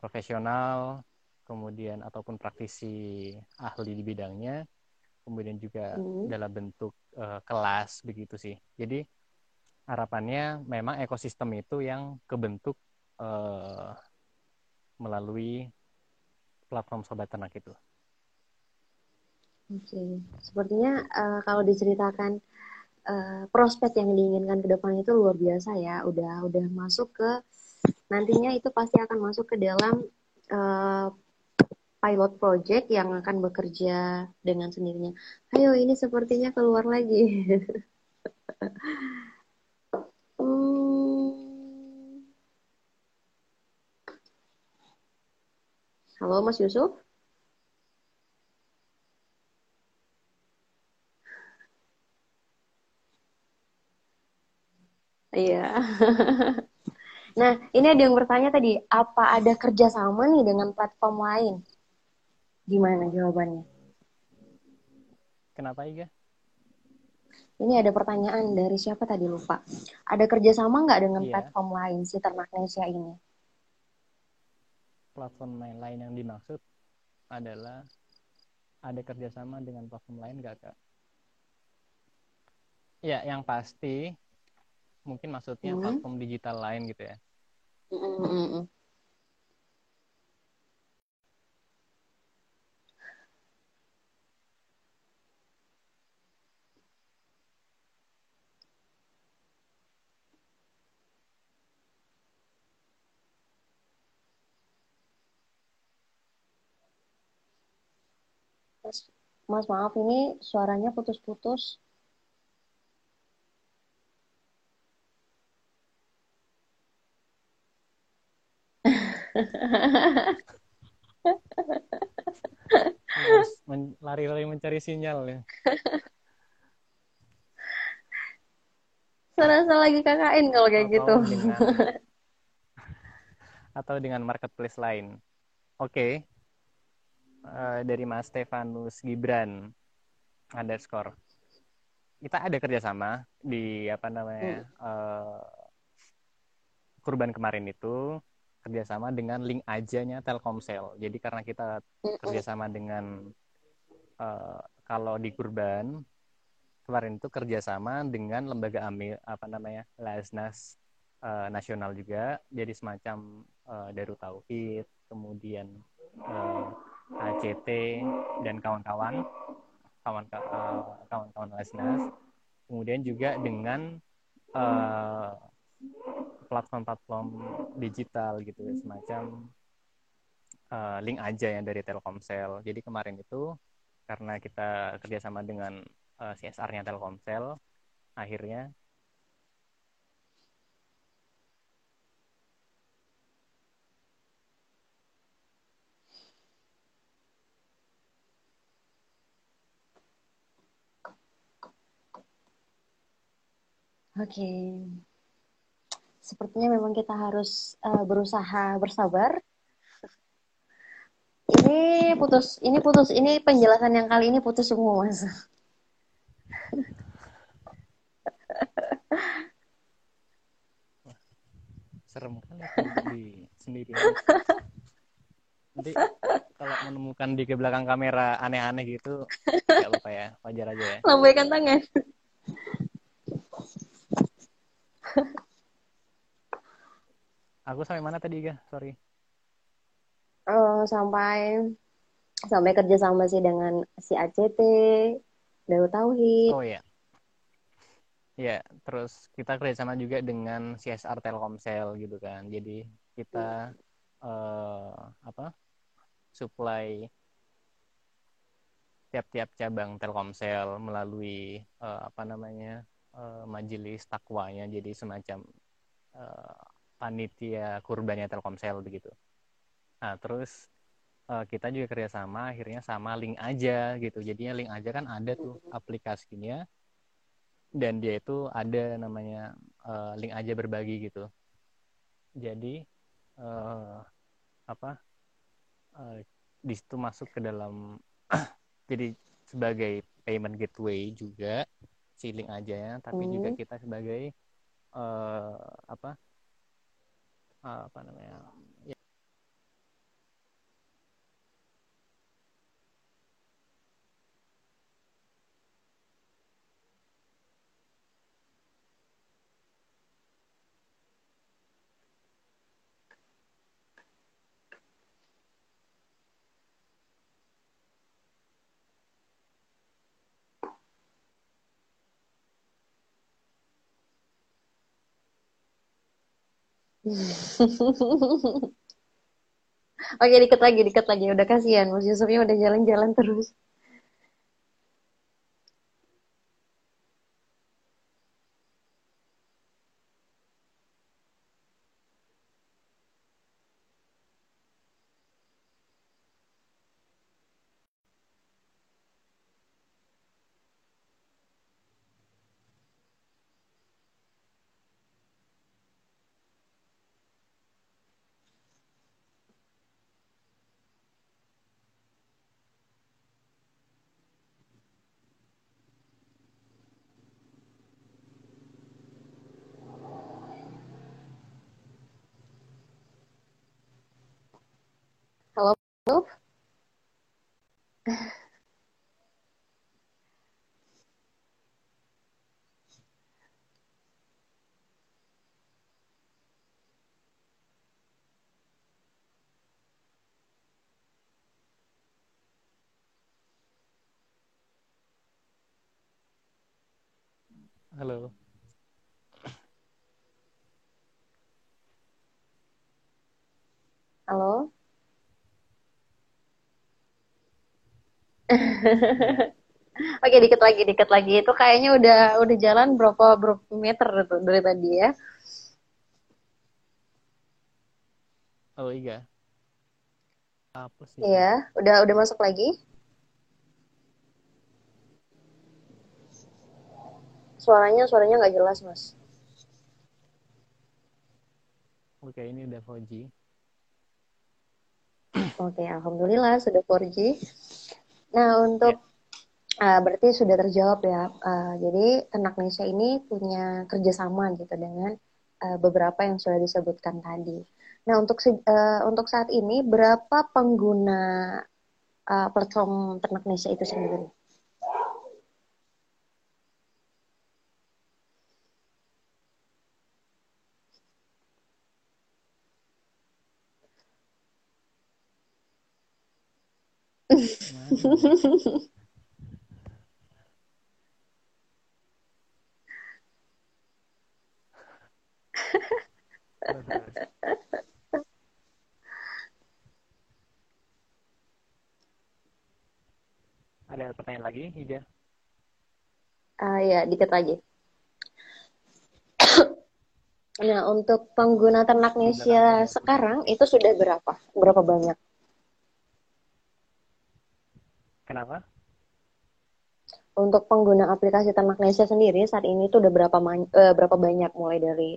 profesional, kemudian ataupun praktisi ahli di bidangnya, kemudian juga hmm. dalam bentuk uh, kelas begitu sih. Jadi harapannya memang ekosistem itu yang kebentuk uh, melalui platform sobat ternak itu. Oke, sepertinya uh, kalau diceritakan uh, prospek yang diinginkan ke depan itu luar biasa ya. Udah udah masuk ke nantinya itu pasti akan masuk ke dalam uh, pilot project yang akan bekerja dengan sendirinya. Ayo, ini sepertinya keluar lagi. Halo, Mas Yusuf. Iya. Nah, ini ada yang bertanya tadi, apa ada kerjasama nih dengan platform lain? Gimana jawabannya? Kenapa Iga? Ini ada pertanyaan dari siapa tadi lupa. Ada kerjasama nggak dengan iya. platform lain si Ternaknesia ini? Platform lain lain yang dimaksud adalah ada kerjasama dengan platform lain nggak kak? Ya, yang pasti mungkin maksudnya hmm. platform digital lain gitu ya hmm. Mas, maaf ini suaranya putus-putus. lari-lari mencari sinyal ya. Serasa lagi KKN kalau kayak atau gitu. Dengan, atau dengan marketplace lain. Oke. Okay. Uh, dari Mas Stefanus Gibran underscore. Kita ada kerjasama di apa namanya hmm. uh, kurban kemarin itu kerjasama dengan link ajanya Telkomsel. Jadi karena kita kerjasama dengan uh, kalau di Kurban kemarin itu kerjasama dengan lembaga amil apa namanya Lasnas uh, nasional juga. Jadi semacam uh, Darut Tauhid, kemudian uh, ACT dan kawan-kawan kawan kawan-kawan Lasnas. Kemudian juga dengan uh, platform-platform digital gitu semacam uh, link aja yang dari Telkomsel. Jadi kemarin itu karena kita kerjasama dengan uh, eh, CSR-nya Telkomsel, akhirnya Oke. Sepertinya memang kita harus uh, berusaha bersabar. Ini putus, ini putus, ini penjelasan yang kali ini putus semua, Mas. Serem kali di sendiri. Nanti kalau menemukan di ke belakang kamera aneh-aneh gitu, ya lupa ya, wajar aja ya. Lambaikan tangan. Aku sampai mana tadi, Ga? Sorry. Uh, sampai sampai kerja sama sih dengan si ACT, Dewa Tauhid. Oh iya. Ya, terus kita kerjasama juga dengan CSR Telkomsel gitu kan. Jadi kita uh, apa? Supply tiap-tiap cabang Telkomsel melalui uh, apa namanya uh, majelis takwanya jadi semacam uh, panitia kurbannya Telkomsel begitu. Nah terus uh, kita juga kerjasama akhirnya sama link aja gitu. Jadinya link aja kan ada tuh aplikasinya dan dia itu ada namanya uh, link aja berbagi gitu. Jadi uh, apa uh, di situ masuk ke dalam jadi sebagai payment gateway juga ceiling aja ya tapi hmm. juga kita sebagai uh, apa uh, apa namanya Oke, dikit lagi, dikit lagi. Udah kasihan, Mas Yusufnya udah jalan-jalan terus. Halo, Halo. Halo. Oke, dikit lagi, dikit lagi. Itu kayaknya udah udah jalan berapa berapa meter itu dari tadi ya? Oh iya. Apa sih? Iya, udah udah masuk lagi. Suaranya suaranya nggak jelas, Mas. Oke, ini udah 4G. Oke, alhamdulillah sudah 4G. Nah, untuk uh, berarti sudah terjawab ya. Uh, jadi Ternak Indonesia ini punya kerjasama gitu dengan uh, beberapa yang sudah disebutkan tadi. Nah, untuk uh, untuk saat ini berapa pengguna uh, platform Ternak Indonesia itu sendiri? Ada pertanyaan lagi, Ida? Uh, ya, dikit lagi. Nah, untuk pengguna Ternaknesia sekarang itu sudah berapa? Berapa banyak? Kenapa? Untuk pengguna aplikasi Ternaknesia sendiri saat ini itu udah berapa uh, berapa banyak mulai dari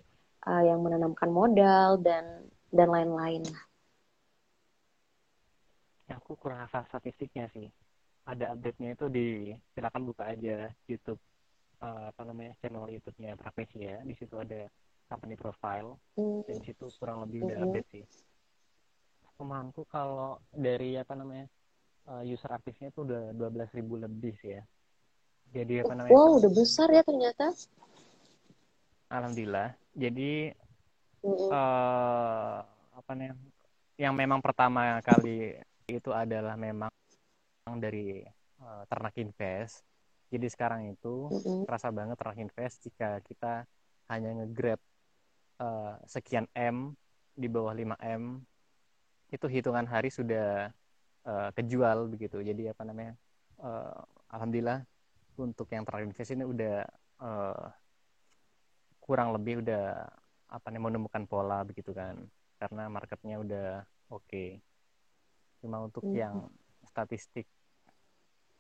uh, yang menanamkan modal dan dan lain-lain. Aku kurang hafal statistiknya sih. Ada update-nya itu di silakan buka aja YouTube uh, apa namanya channel YouTube-nya Prapesia. Di situ ada company profile mm. dan situ kurang lebih udah mm -hmm. update sih pemahamku kalau dari apa namanya uh, user aktifnya itu udah 12 ribu lebih sih ya. Jadi apa namanya? wow udah besar ya ternyata. Alhamdulillah. Jadi mm -hmm. uh, apa namanya yang memang pertama kali itu adalah memang dari uh, ternak invest. Jadi sekarang itu mm -hmm. terasa banget ternak invest jika kita hanya ngegrab uh, sekian M di bawah 5 M itu hitungan hari sudah uh, kejual begitu. Jadi apa namanya uh, alhamdulillah untuk yang terinvest ini udah uh, kurang lebih udah apa nih menemukan pola begitu kan. Karena marketnya udah oke. Okay. cuma untuk hmm. yang statistik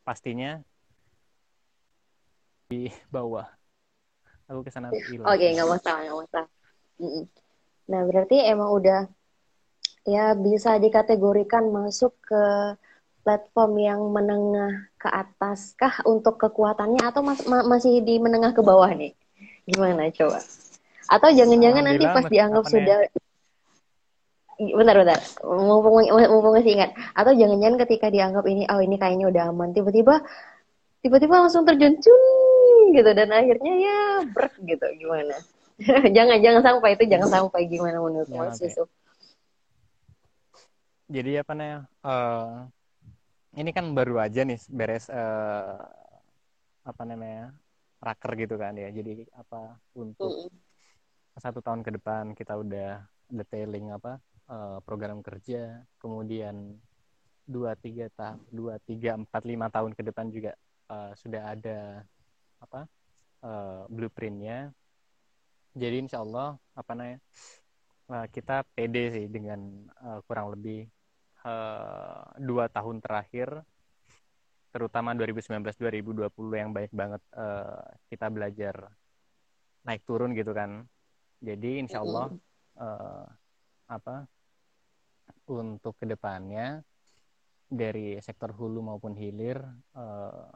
pastinya di bawah. Aku ke sana oke okay, nggak masalah nggak masalah. Nah, berarti emang udah ya bisa dikategorikan masuk ke platform yang menengah ke atas kah untuk kekuatannya? Atau mas ma masih di menengah ke bawah nih? Gimana coba? Atau jangan-jangan nanti pas dianggap sudah bentar bentar. Mumpung mumpung masih ingat. Atau jangan-jangan ketika dianggap ini oh ini kayaknya udah aman tiba-tiba tiba-tiba langsung terjun gitu. Dan akhirnya ya brek gitu. Gimana? Jangan jangan sampai itu jangan sampai. Gimana menurut ya, Mas Yusuf. Jadi apa namanya? Uh, ini kan baru aja nih beres uh, apa namanya raker gitu kan ya. Jadi apa untuk mm satu tahun ke depan kita udah detailing apa uh, program kerja, kemudian dua tiga tahun dua tiga empat lima tahun ke depan juga uh, sudah ada apa uh, blueprintnya jadi insya Allah apa namanya uh, kita pede sih dengan uh, kurang lebih uh, dua tahun terakhir terutama 2019-2020 yang banyak banget uh, kita belajar naik turun gitu kan jadi insya Allah uh, apa untuk ke depannya dari sektor hulu maupun hilir uh,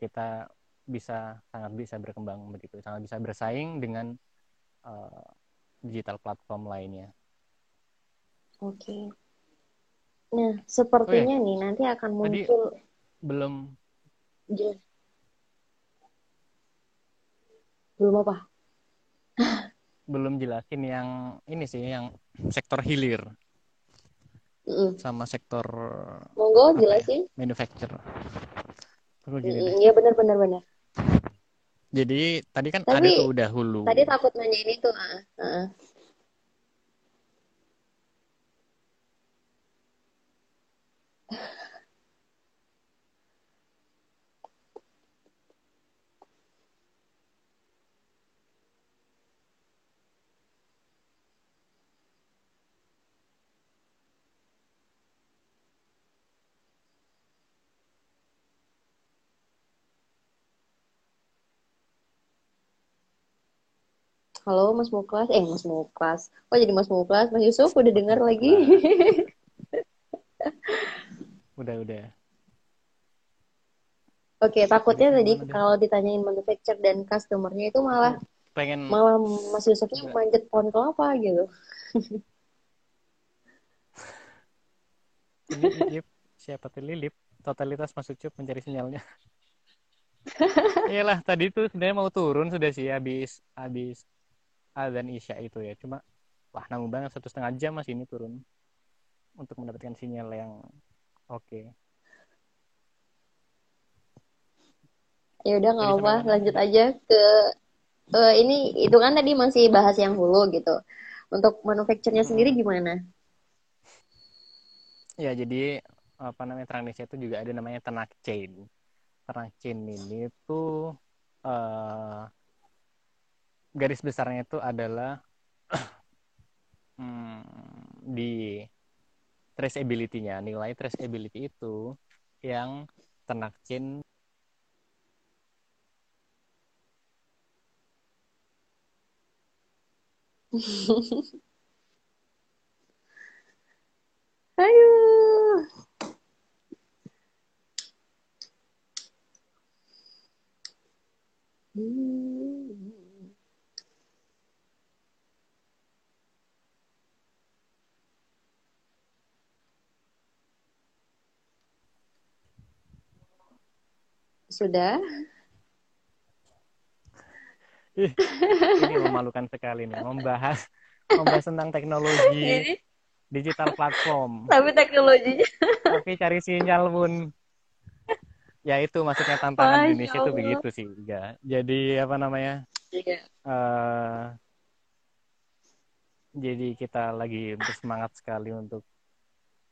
kita bisa sangat bisa berkembang begitu sangat bisa bersaing dengan uh, digital platform lainnya. Oke. Okay. Nah, sepertinya oh, ya. nih nanti akan muncul Tadi belum Jelas. Belum apa? belum jelasin yang ini sih yang sektor hilir. Mm. Sama sektor Monggo ya, jelasin. Ya, manufacturer. Iya benar benar benar. Jadi tadi kan Tapi, ada tuh udah hulu. Tadi takut nanya ini tuh. Uh, uh. Halo Mas Muklas, eh Mas Muklas. Oh jadi Mas Muklas, Mas Yusuf udah dengar lagi? udah udah. Oke, okay, takutnya tadi kalau ditanyain manufacturer dan customernya itu malah pengen malah Mas Yusufnya manjat pohon kelapa gitu. Lilip, siapa tuh Lilip? Totalitas Mas Ucup mencari sinyalnya. Iyalah, tadi tuh sebenarnya mau turun sudah sih habis habis dan Isya itu ya. Cuma wah nanggung banget. Satu setengah jam masih ini turun untuk mendapatkan sinyal yang oke. Okay. ya udah nggak apa lanjut aja ke uh, ini itu kan tadi masih bahas yang hulu gitu. Untuk manufacturnya hmm. sendiri gimana? Ya jadi apa namanya Transnesia itu juga ada namanya ternak chain. Ternak chain ini tuh uh, garis besarnya itu adalah hmm, di traceability-nya nilai traceability itu yang ternak chain Ayo. Sudah? ini memalukan sekali nih membahas membahas tentang teknologi digital platform. Tapi teknologinya. Tapi cari sinyal pun ya itu maksudnya tantangan Masya Indonesia itu begitu sih ya jadi apa namanya Iya. eh jadi kita lagi bersemangat sekali untuk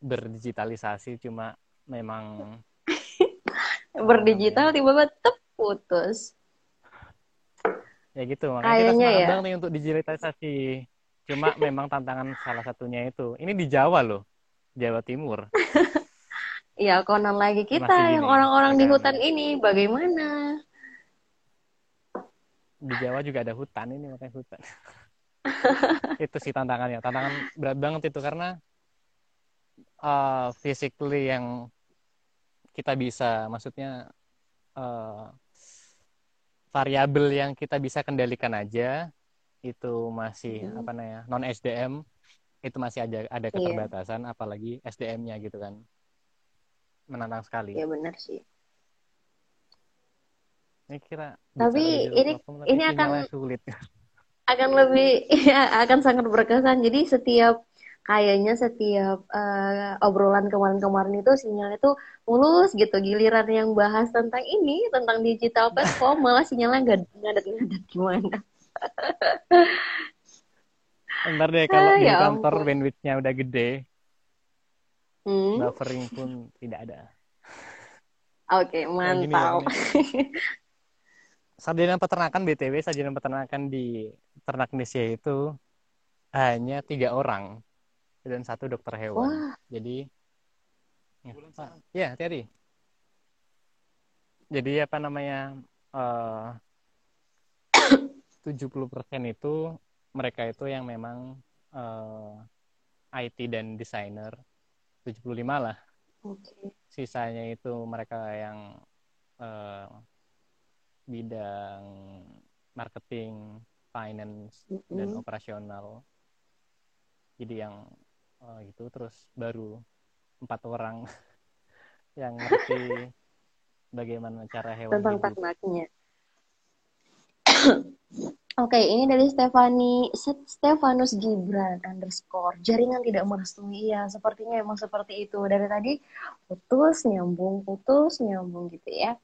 berdigitalisasi cuma memang Berdigital tiba-tiba tep putus. ya gitu makanya kita Kayaknya semangat ya. nih untuk digitalisasi cuma memang tantangan salah satunya itu ini di Jawa loh Jawa Timur Ya konon lagi kita Masih yang orang-orang di hutan ini bagaimana? di Jawa juga ada hutan ini makanya hutan itu sih tantangannya tantangan berat banget itu karena uh, physically yang kita bisa maksudnya uh, variabel yang kita bisa kendalikan aja itu masih Hmm. apa namanya non SDM itu masih ada ada Iya. keterbatasan apalagi SDM-nya gitu kan menantang sekali Ya benar sih. ini kira Tapi ini- ini akan- sulit Akan lebih ya, akan sangat berkesan. Jadi setiap kayaknya setiap eh, obrolan kemarin-kemarin itu sinyalnya tuh mulus gitu. Giliran yang bahas tentang ini, tentang digital platform, malah sinyalnya nggak ngadet-ngadet gimana. Ntar deh kalau Ah, di ya kantor ampun. bandwidth-nya udah gede, Hmm? buffering pun tidak ada. Oke, gini mantap. Sarjana peternakan BTW, sarjana peternakan di ternak Indonesia itu hanya tiga orang dan satu dokter hewan. Wah, Jadi, ya, Pak, ya hati-hati. Jadi apa namanya? eh 70% itu mereka itu yang memang eh, IT dan desainer. 75 lah. oke. sisanya itu mereka yang eh, bidang marketing, finance dan Mm-mm. operasional. Jadi yang eh, itu terus baru empat orang yang ngerti bagaimana cara hewan tentang hidup. Oke, ini dari Stefani Stefanus Gibran underscore. Jaringan tidak merestui ya sepertinya emang seperti itu. Dari tadi putus nyambung putus nyambung gitu ya.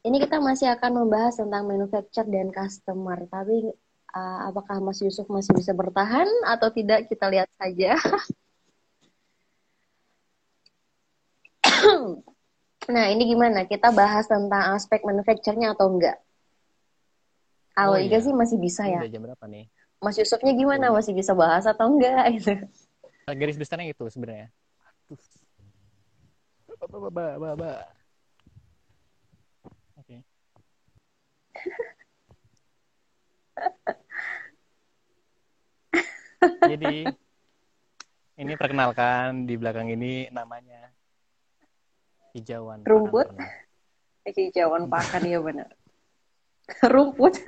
Ini kita masih akan membahas tentang manufacture dan customer. Tapi uh, apakah Mas Yusuf masih bisa bertahan atau tidak kita lihat saja. nah ini gimana kita bahas tentang aspek manufacture-nya atau enggak? Kalau Oh, iya. sih masih bisa ya. udah jam berapa nih? Mas Yusufnya gimana? Oh, iya. Masih bisa bahas atau enggak? Gitu. Garis besarnya itu sebenarnya. Ba, ba, ba, ba, ba. Oke. Jadi ini perkenalkan di belakang ini namanya hijauan pakan Rumput? ternak. Hijauan pakan ya benar. Rumput.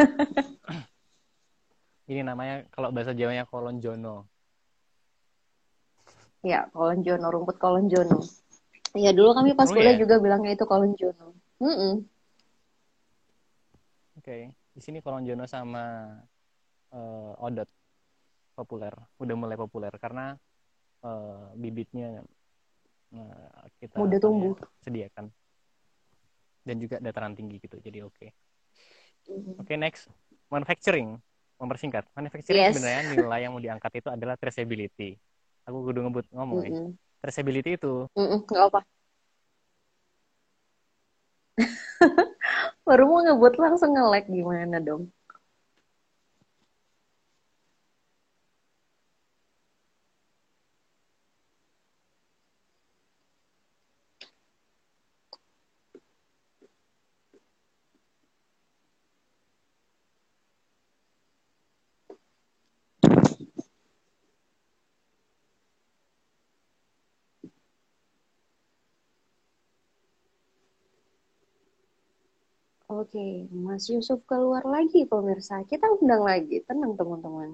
Ini namanya kalau bahasa Jawanya kolonjono. ya, kolonjono, rumput kolonjono. Ya dulu kami pas Oh, kuliah ya? juga bilangnya itu kolonjono. Mm-mm. Oke, di sini kolonjono sama eh, odot populer, udah mulai populer karena eh, bibitnya eh, kita Mudah apa tumbuh. ya, sediakan dan juga dataran tinggi gitu, jadi oke. Mhm. Oke, next manufacturing, mempersingkat. Manufacturing Yes. sebenarnya nilai yang mau diangkat itu adalah traceability. Aku kudu ngebut ngomong ya. Mm-mm. Traceability itu Mm-mm, nggak apa. Baru mau ngebut langsung nge-lag gimana dong? Oke, Mas Yusuf keluar lagi pemirsa. Kita undang lagi. Tenang teman-teman.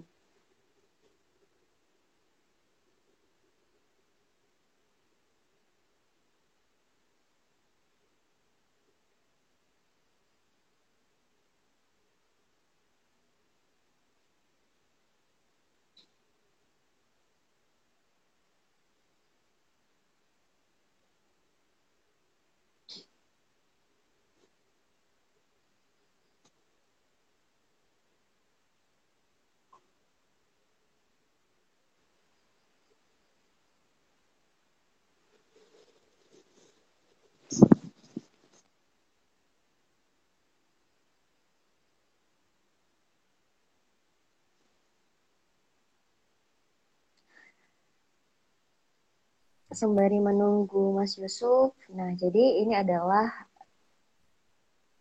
Sembari menunggu Mas Yusuf. Nah, jadi ini adalah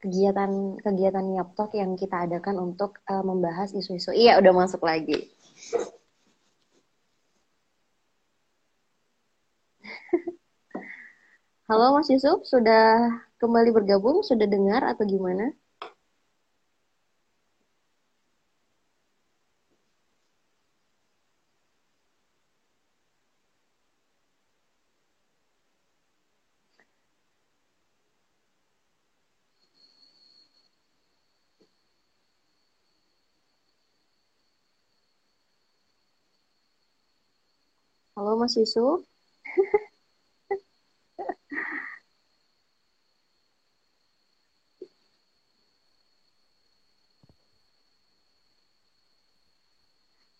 kegiatan kegiatan Yaptok yang kita adakan untuk uh, membahas isu-isu. Iya, udah masuk lagi. Halo Mas Yusuf, sudah kembali bergabung? Sudah dengar atau gimana? Halo Mas Yusuf.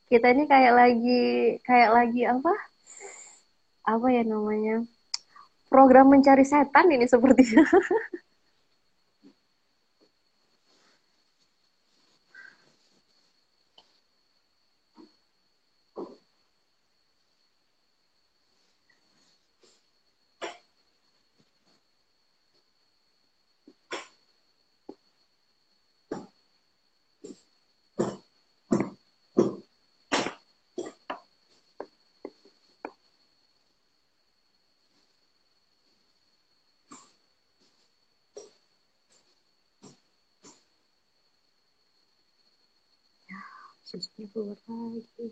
Kita ini kayak lagi kayak lagi apa? Apa ya namanya? Program mencari setan ini sepertinya. lagi?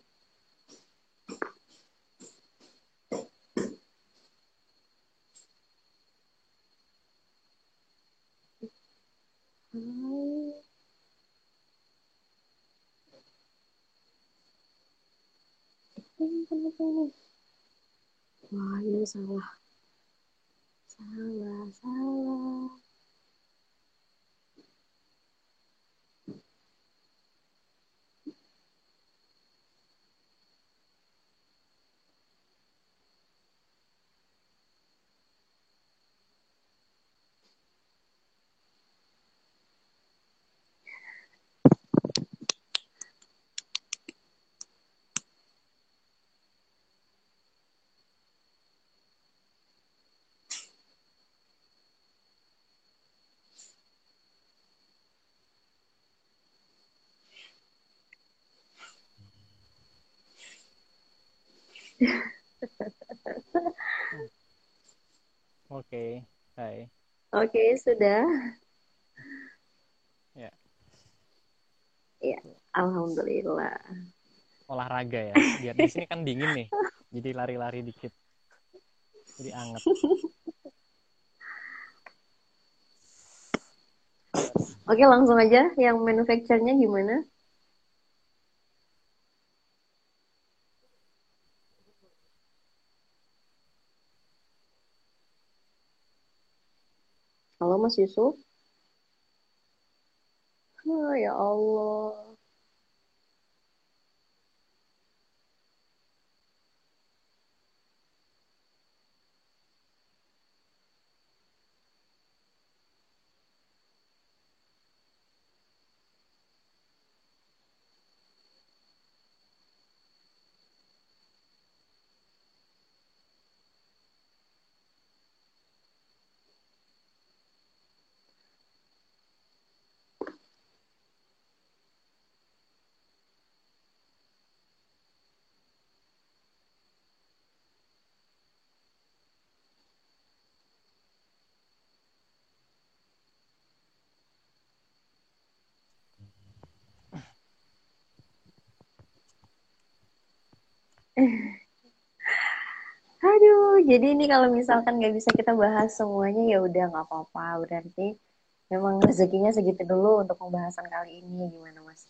Wah, ini salah. Salah, salah. Oke, hai. Oke, sudah. Ya. Ya, alhamdulillah. Olahraga ya. Biar di sini kan dingin nih. Jadi lari-lari dikit. Jadi anget. Oke, langsung aja yang manufacturnya gimana? Mas Yusuf. Oh, ya Allah. Jadi ini kalau misalkan nggak bisa kita bahas semuanya ya udah nggak apa-apa. Berarti memang rezekinya segitu dulu untuk pembahasan kali ini gimana Mas?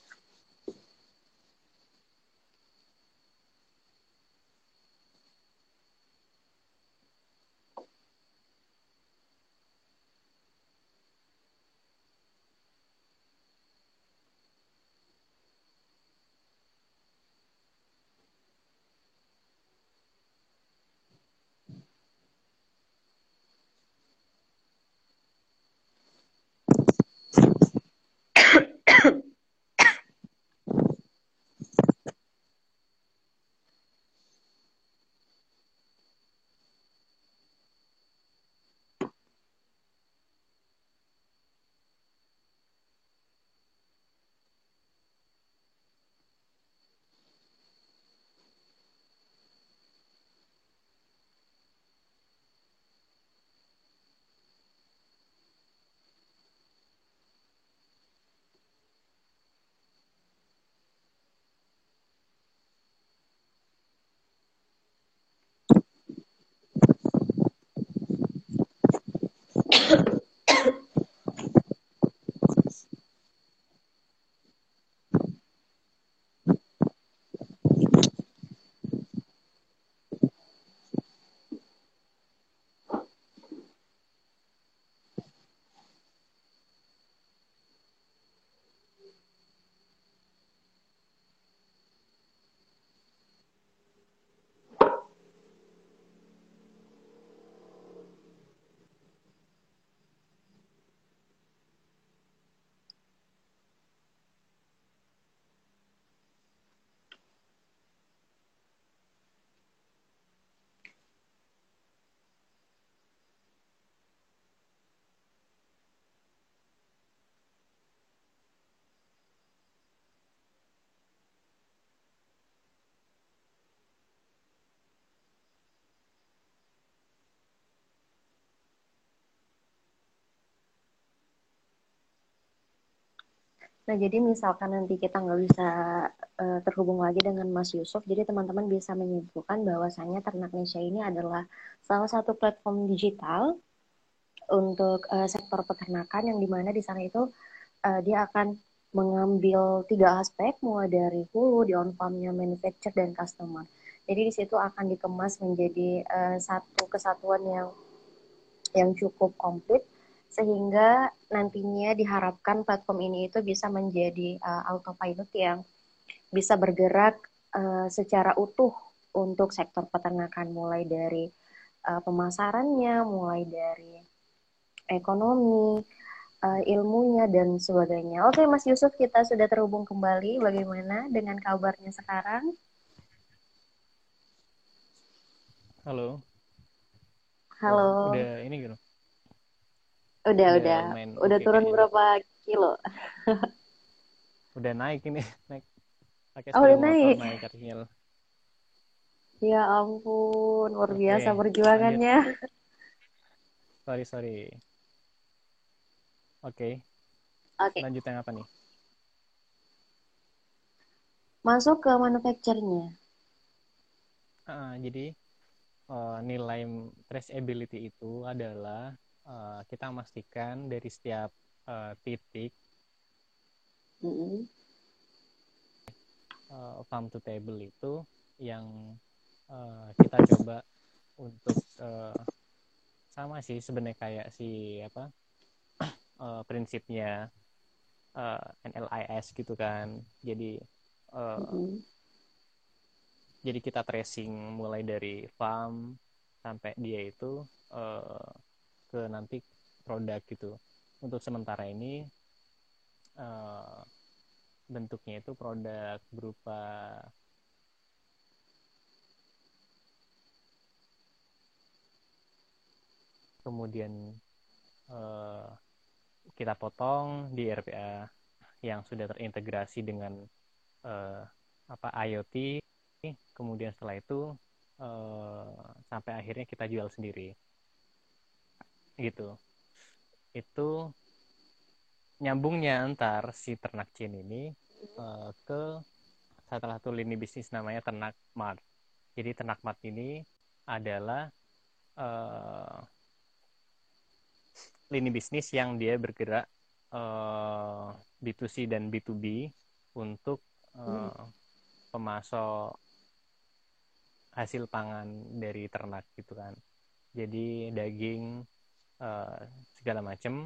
Nah, jadi misalkan nanti kita nggak bisa uh, terhubung lagi dengan Mas Yusuf, jadi teman-teman bisa menyimpulkan bahwasanya Ternak Indonesia ini adalah salah satu platform digital untuk uh, sektor peternakan yang di mana di sana itu uh, dia akan mengambil tiga aspek mulai dari hulu, di on farmnya, manufacture dan customer. Jadi di situ akan dikemas menjadi uh, satu kesatuan yang yang cukup komplit sehingga nantinya diharapkan platform ini itu bisa menjadi uh, autopilot yang bisa bergerak uh, secara utuh untuk sektor peternakan mulai dari uh, pemasarannya, mulai dari ekonomi, uh, ilmunya dan sebagainya. Oke, Mas Yusuf, kita sudah terhubung kembali. Bagaimana dengan kabarnya sekarang? Halo. Halo. Oh, udah ini gitu. Udah, udah. Main udah okay, turun berapa kilo? udah naik ini, naik. Pakai oh, udah naik. naik Ya ampun, luar biasa okay, perjuangannya. Lanjut. Sorry, sorry. Oke. Okay. Oke. Okay. Lanjut yang apa nih? Masuk ke manufacturnya. Uh, jadi uh, nilai traceability itu adalah uh, kita memastikan dari setiap uh, titik mm-hmm. uh, farm to table itu yang uh, kita coba untuk uh, sama sih sebenarnya kayak si apa uh, prinsipnya uh, NLIS gitu kan jadi uh, mm-hmm. jadi kita tracing mulai dari farm sampai dia itu uh, ke nanti produk gitu. Untuk sementara ini uh, bentuknya itu produk berupa kemudian uh, kita potong di RPA yang sudah terintegrasi dengan uh, apa IoT. Kemudian setelah itu uh, sampai akhirnya kita jual sendiri gitu itu nyambungnya antar si ternak Chin ini uh, ke salah satu lini bisnis namanya ternak mart jadi ternak mart ini adalah uh, lini bisnis yang dia bergerak uh, B2C dan B2B untuk uh, hmm. pemasok hasil pangan dari ternak gitu kan. Jadi daging uh, segala macam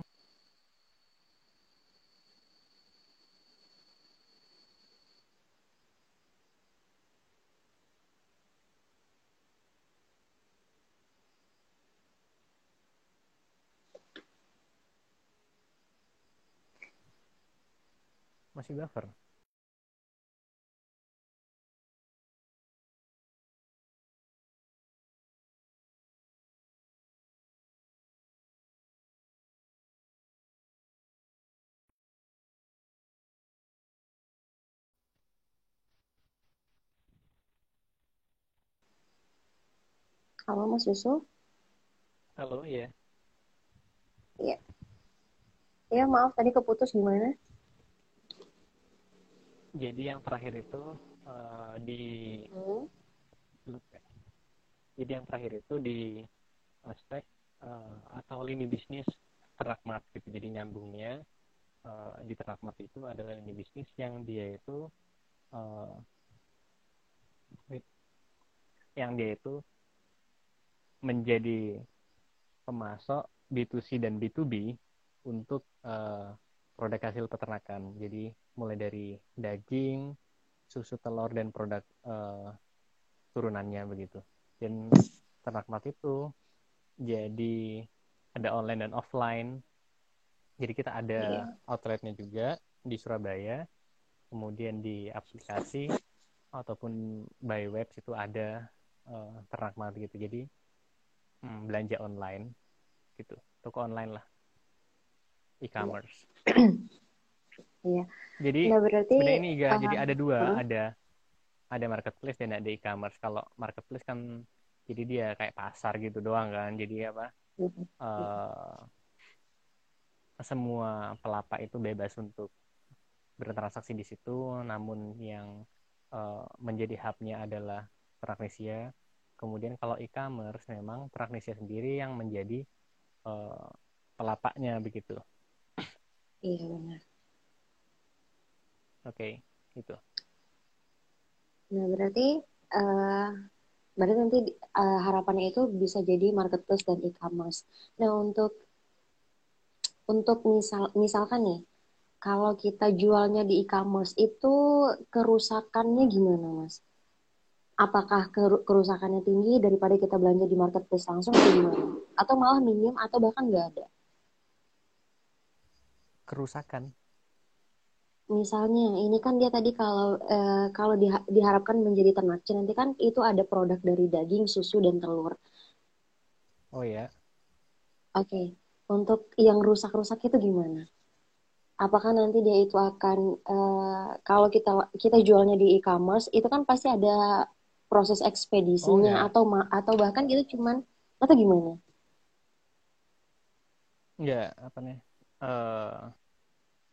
masih buffer Halo Mas Yusuf. Halo, iya. Iya. Iya, maaf tadi keputus gimana? jadi yang terakhir itu uh, di hmm? jadi yang terakhir itu di aspek uh, atau lini bisnis ternak mat gitu jadi nyambungnya uh, di ternak mat itu adalah lini bisnis yang dia itu uh, yang dia itu menjadi pemasok B2C dan B2B untuk uh, produk hasil peternakan. Jadi mulai dari daging, susu telur dan produk uh, turunannya begitu. Dan ternak mat itu jadi ada online dan offline. Jadi kita ada yeah. outletnya juga di Surabaya, kemudian di aplikasi ataupun by web itu ada uh, ternak mat gitu. Jadi hmm, belanja online gitu, toko online lah e-commerce. Iya. Jadi nah, berarti ini uh, jadi ada dua, uh, ada ada marketplace dan ada e-commerce. Kalau marketplace kan jadi dia kayak pasar gitu doang kan. Jadi apa? Uh, uh, semua pelapak itu bebas untuk bertransaksi di situ, namun yang uh, menjadi hubnya adalah Praknesia. Kemudian kalau e-commerce memang Praknesia sendiri yang menjadi uh, pelapaknya begitu. Iya benar. Oke, okay, itu. Nah berarti uh, berarti nanti uh, harapannya itu bisa jadi marketplace dan e-commerce. Nah untuk untuk misal misalkan nih kalau kita jualnya di e-commerce itu kerusakannya gimana mas? Apakah kerusakannya tinggi daripada kita belanja di marketplace langsung atau gimana? Atau malah minim atau bahkan nggak ada? kerusakan? Misalnya, ini kan dia tadi kalau eh, kalau diha diharapkan menjadi ternak, nanti kan itu ada produk dari daging, susu dan telur. Oh ya. Oke, okay. untuk yang rusak-rusak itu gimana? Apakah nanti dia itu akan eh, kalau kita kita jualnya di e-commerce itu kan pasti ada proses ekspedisinya oh, ya. atau atau bahkan itu cuman atau gimana? Ya, apa nih? uh,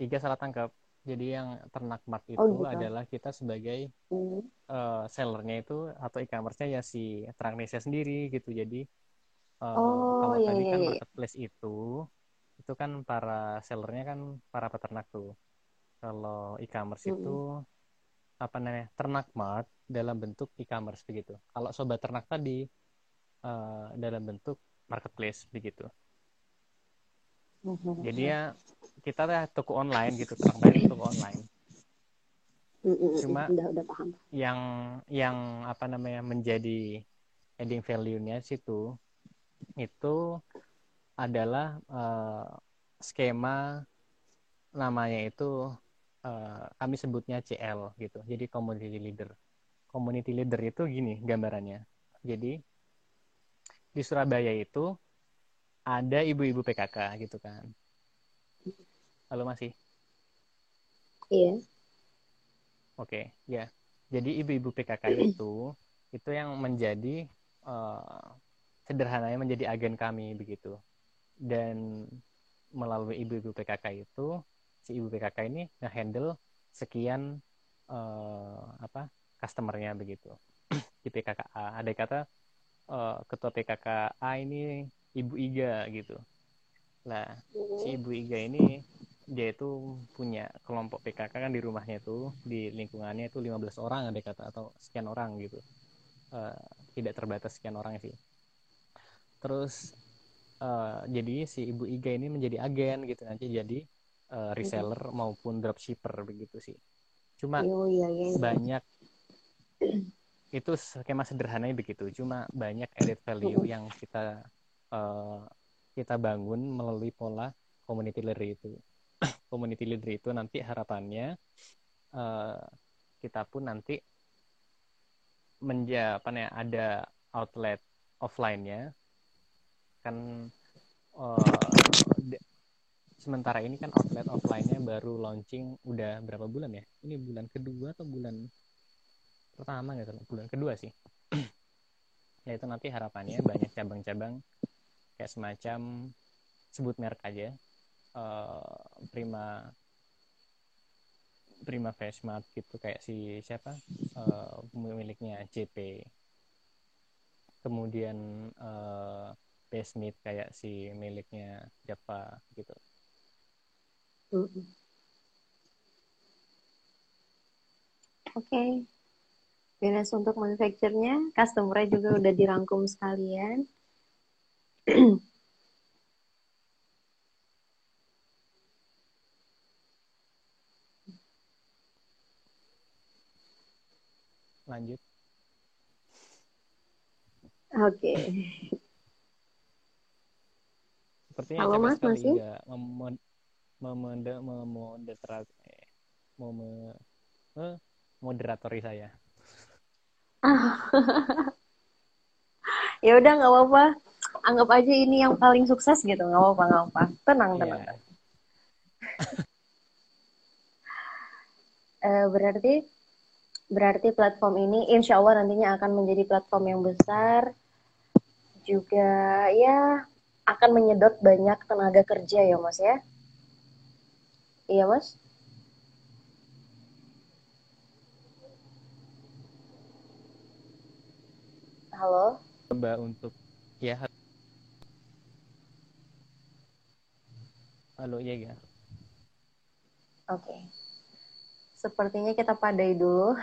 tiga salah tangkap. Jadi yang ternak mat itu oh, gitu. adalah kita sebagai mm. uh, sellernya itu atau e-commerce-nya ya si Transnesia sendiri gitu. Jadi uh, oh, kalau iya, tadi iya, kan iya. marketplace itu itu kan para sellernya kan para peternak tuh. Kalau e-commerce mm. itu apa namanya ternak mat dalam bentuk e-commerce begitu. Kalau sobat ternak tadi uh, dalam bentuk marketplace begitu. Mm-hmm. Jadi ya kita ya toko online gitu, terang bayar toko online. Mm-hmm. Cuma udah, udah paham. yang yang apa namanya menjadi adding value-nya situ itu adalah uh, skema namanya itu uh, kami sebutnya CL gitu. Jadi community leader. Community leader itu gini gambarannya. Jadi di Surabaya itu ada ibu-ibu PKK gitu kan. Halo masih? Iya. Oke, ya. Jadi ibu-ibu PKK itu itu yang menjadi uh, sederhananya menjadi agen kami begitu. Dan melalui ibu-ibu PKK itu si ibu PKK ini ngehandle sekian uh, apa customernya begitu di PKK ada kata uh, ketua PKK A ini Ibu Iga gitu. Nah, si Ibu Iga ini dia itu punya kelompok PKK kan di rumahnya itu di lingkungannya itu 15 orang ada kata atau sekian orang gitu. Uh, tidak terbatas sekian orang sih. Terus uh, jadi si Ibu Iga ini menjadi agen gitu nanti jadi uh, reseller maupun dropshipper begitu sih. Cuma oh, iya, iya, iya. banyak itu skema sederhananya begitu. Cuma banyak added value yang kita uh, kita bangun melalui pola community leader itu. Community leader itu nanti harapannya uh, kita pun nanti menja apa ya ada outlet offline-nya. Kan uh, sementara ini kan outlet offline-nya baru launching udah berapa bulan ya? Ini bulan kedua atau bulan pertama gitu bulan kedua sih. Ya itu nanti harapannya banyak cabang-cabang kayak semacam sebut merek aja uh, prima prima face mart gitu kayak si siapa? Uh, pemiliknya JP kemudian uh, base meat kayak si miliknya Java gitu Oke. Okay. Beres untuk manufacturnya, customer juga udah dirangkum sekalian. Lanjut. Oke. Okay. Sepertinya Halo Mas, masih? Mem memode moderatori saya. ya udah nggak apa-apa. Anggap aja ini yang paling sukses gitu. Nggak apa-apa nggak apa tenang tenang. Yeah. uh, berarti berarti platform ini insya Allah nantinya akan menjadi platform yang besar. Juga ya akan menyedot banyak tenaga kerja ya mas ya iya mas Halo. Mbak untuk ya. Halo ya ya. Oke. Okay. Sepertinya kita padai dulu.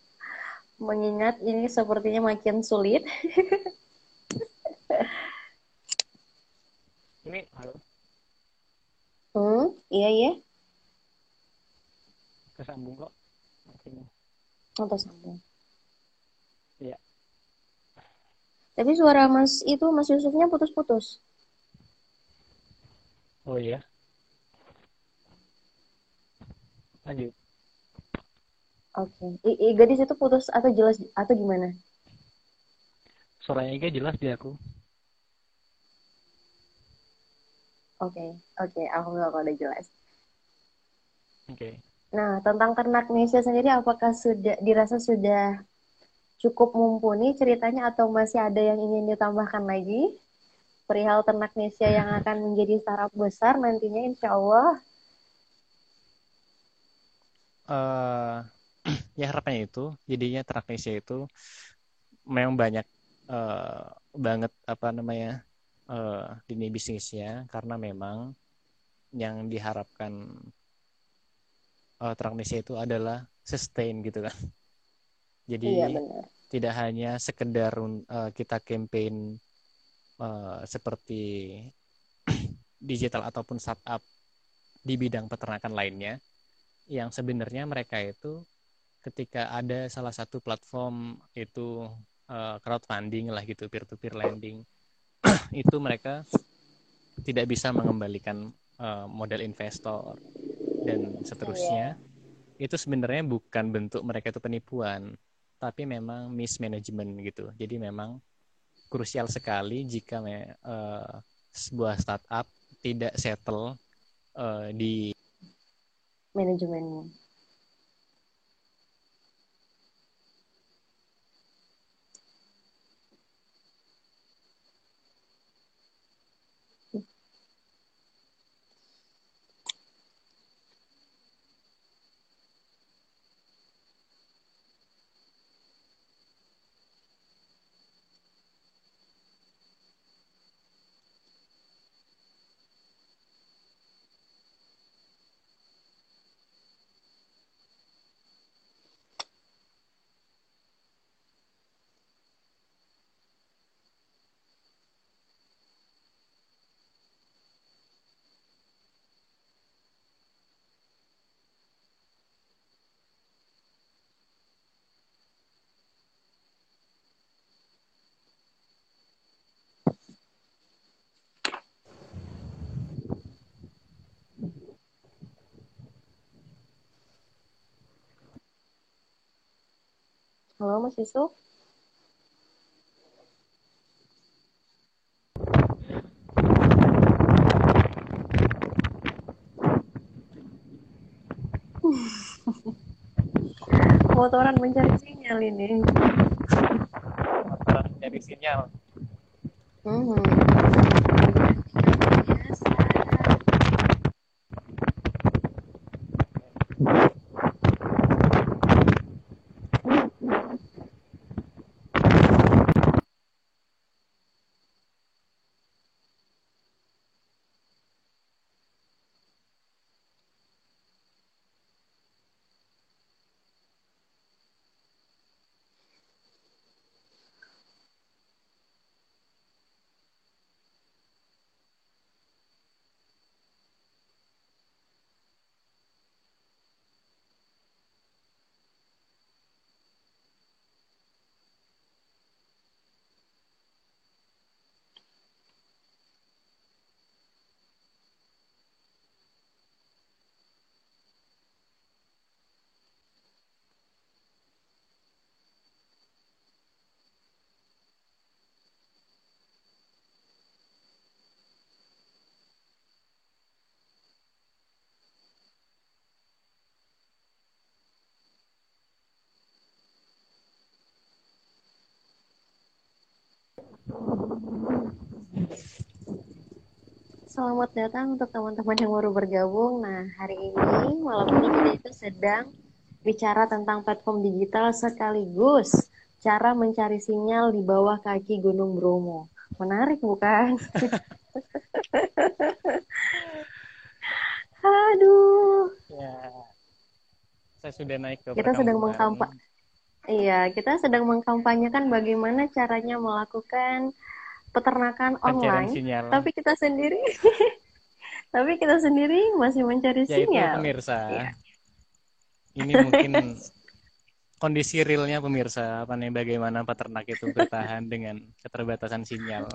Mengingat ini sepertinya makin sulit. ini halo. Hmm, iya iya. Kesambung kok. Oh, tersambung. Iya. Tapi suara Mas itu Mas Yusufnya putus-putus. Oh iya. Lanjut. Oke. Okay. I, gadis itu putus atau jelas atau gimana? Suaranya Iga jelas di aku. Oke, okay. oke, okay. alhamdulillah kalau udah jelas. Oke. Okay. Nah, tentang ternak Indonesia sendiri apakah sudah dirasa sudah cukup mumpuni ceritanya atau masih ada yang ingin ditambahkan lagi perihal ternak Nesia yang akan menjadi startup besar nantinya insya Allah? Uh, ya harapannya itu jadinya ternak Nesia itu memang banyak uh, banget apa namanya uh, ini bisnisnya karena memang yang diharapkan uh, ternak Nesia itu adalah sustain gitu kan. Jadi iya, benar tidak hanya sekedar uh, kita campaign uh, seperti digital ataupun startup di bidang peternakan lainnya yang sebenarnya mereka itu ketika ada salah satu platform itu uh, crowdfunding lah gitu peer to peer lending itu mereka tidak bisa mengembalikan uh, modal investor dan seterusnya yeah. itu sebenarnya bukan bentuk mereka itu penipuan tapi memang mismanagement gitu. Jadi memang krusial sekali jika uh, sebuah startup tidak settle uh, di manajemennya. Halo Mas Yusuf. Motoran mencari sinyal ini. Motoran mencari sinyal. Mm -hmm. Selamat datang untuk teman-teman yang baru bergabung. Nah, hari ini, malam ini kita itu sedang bicara tentang platform digital sekaligus cara mencari sinyal di bawah kaki Gunung Bromo. Menarik bukan? Aduh. Ya. Saya sudah naik ke Kita sedang mengkampa Iya, kita sedang mengkampanyekan bagaimana caranya melakukan peternakan online, sinyal. tapi kita sendiri tapi kita sendiri masih mencari ya, sinyal. Pemirsa. Ya. Ini mungkin kondisi realnya pemirsa apa nih bagaimana peternak itu bertahan dengan keterbatasan sinyal.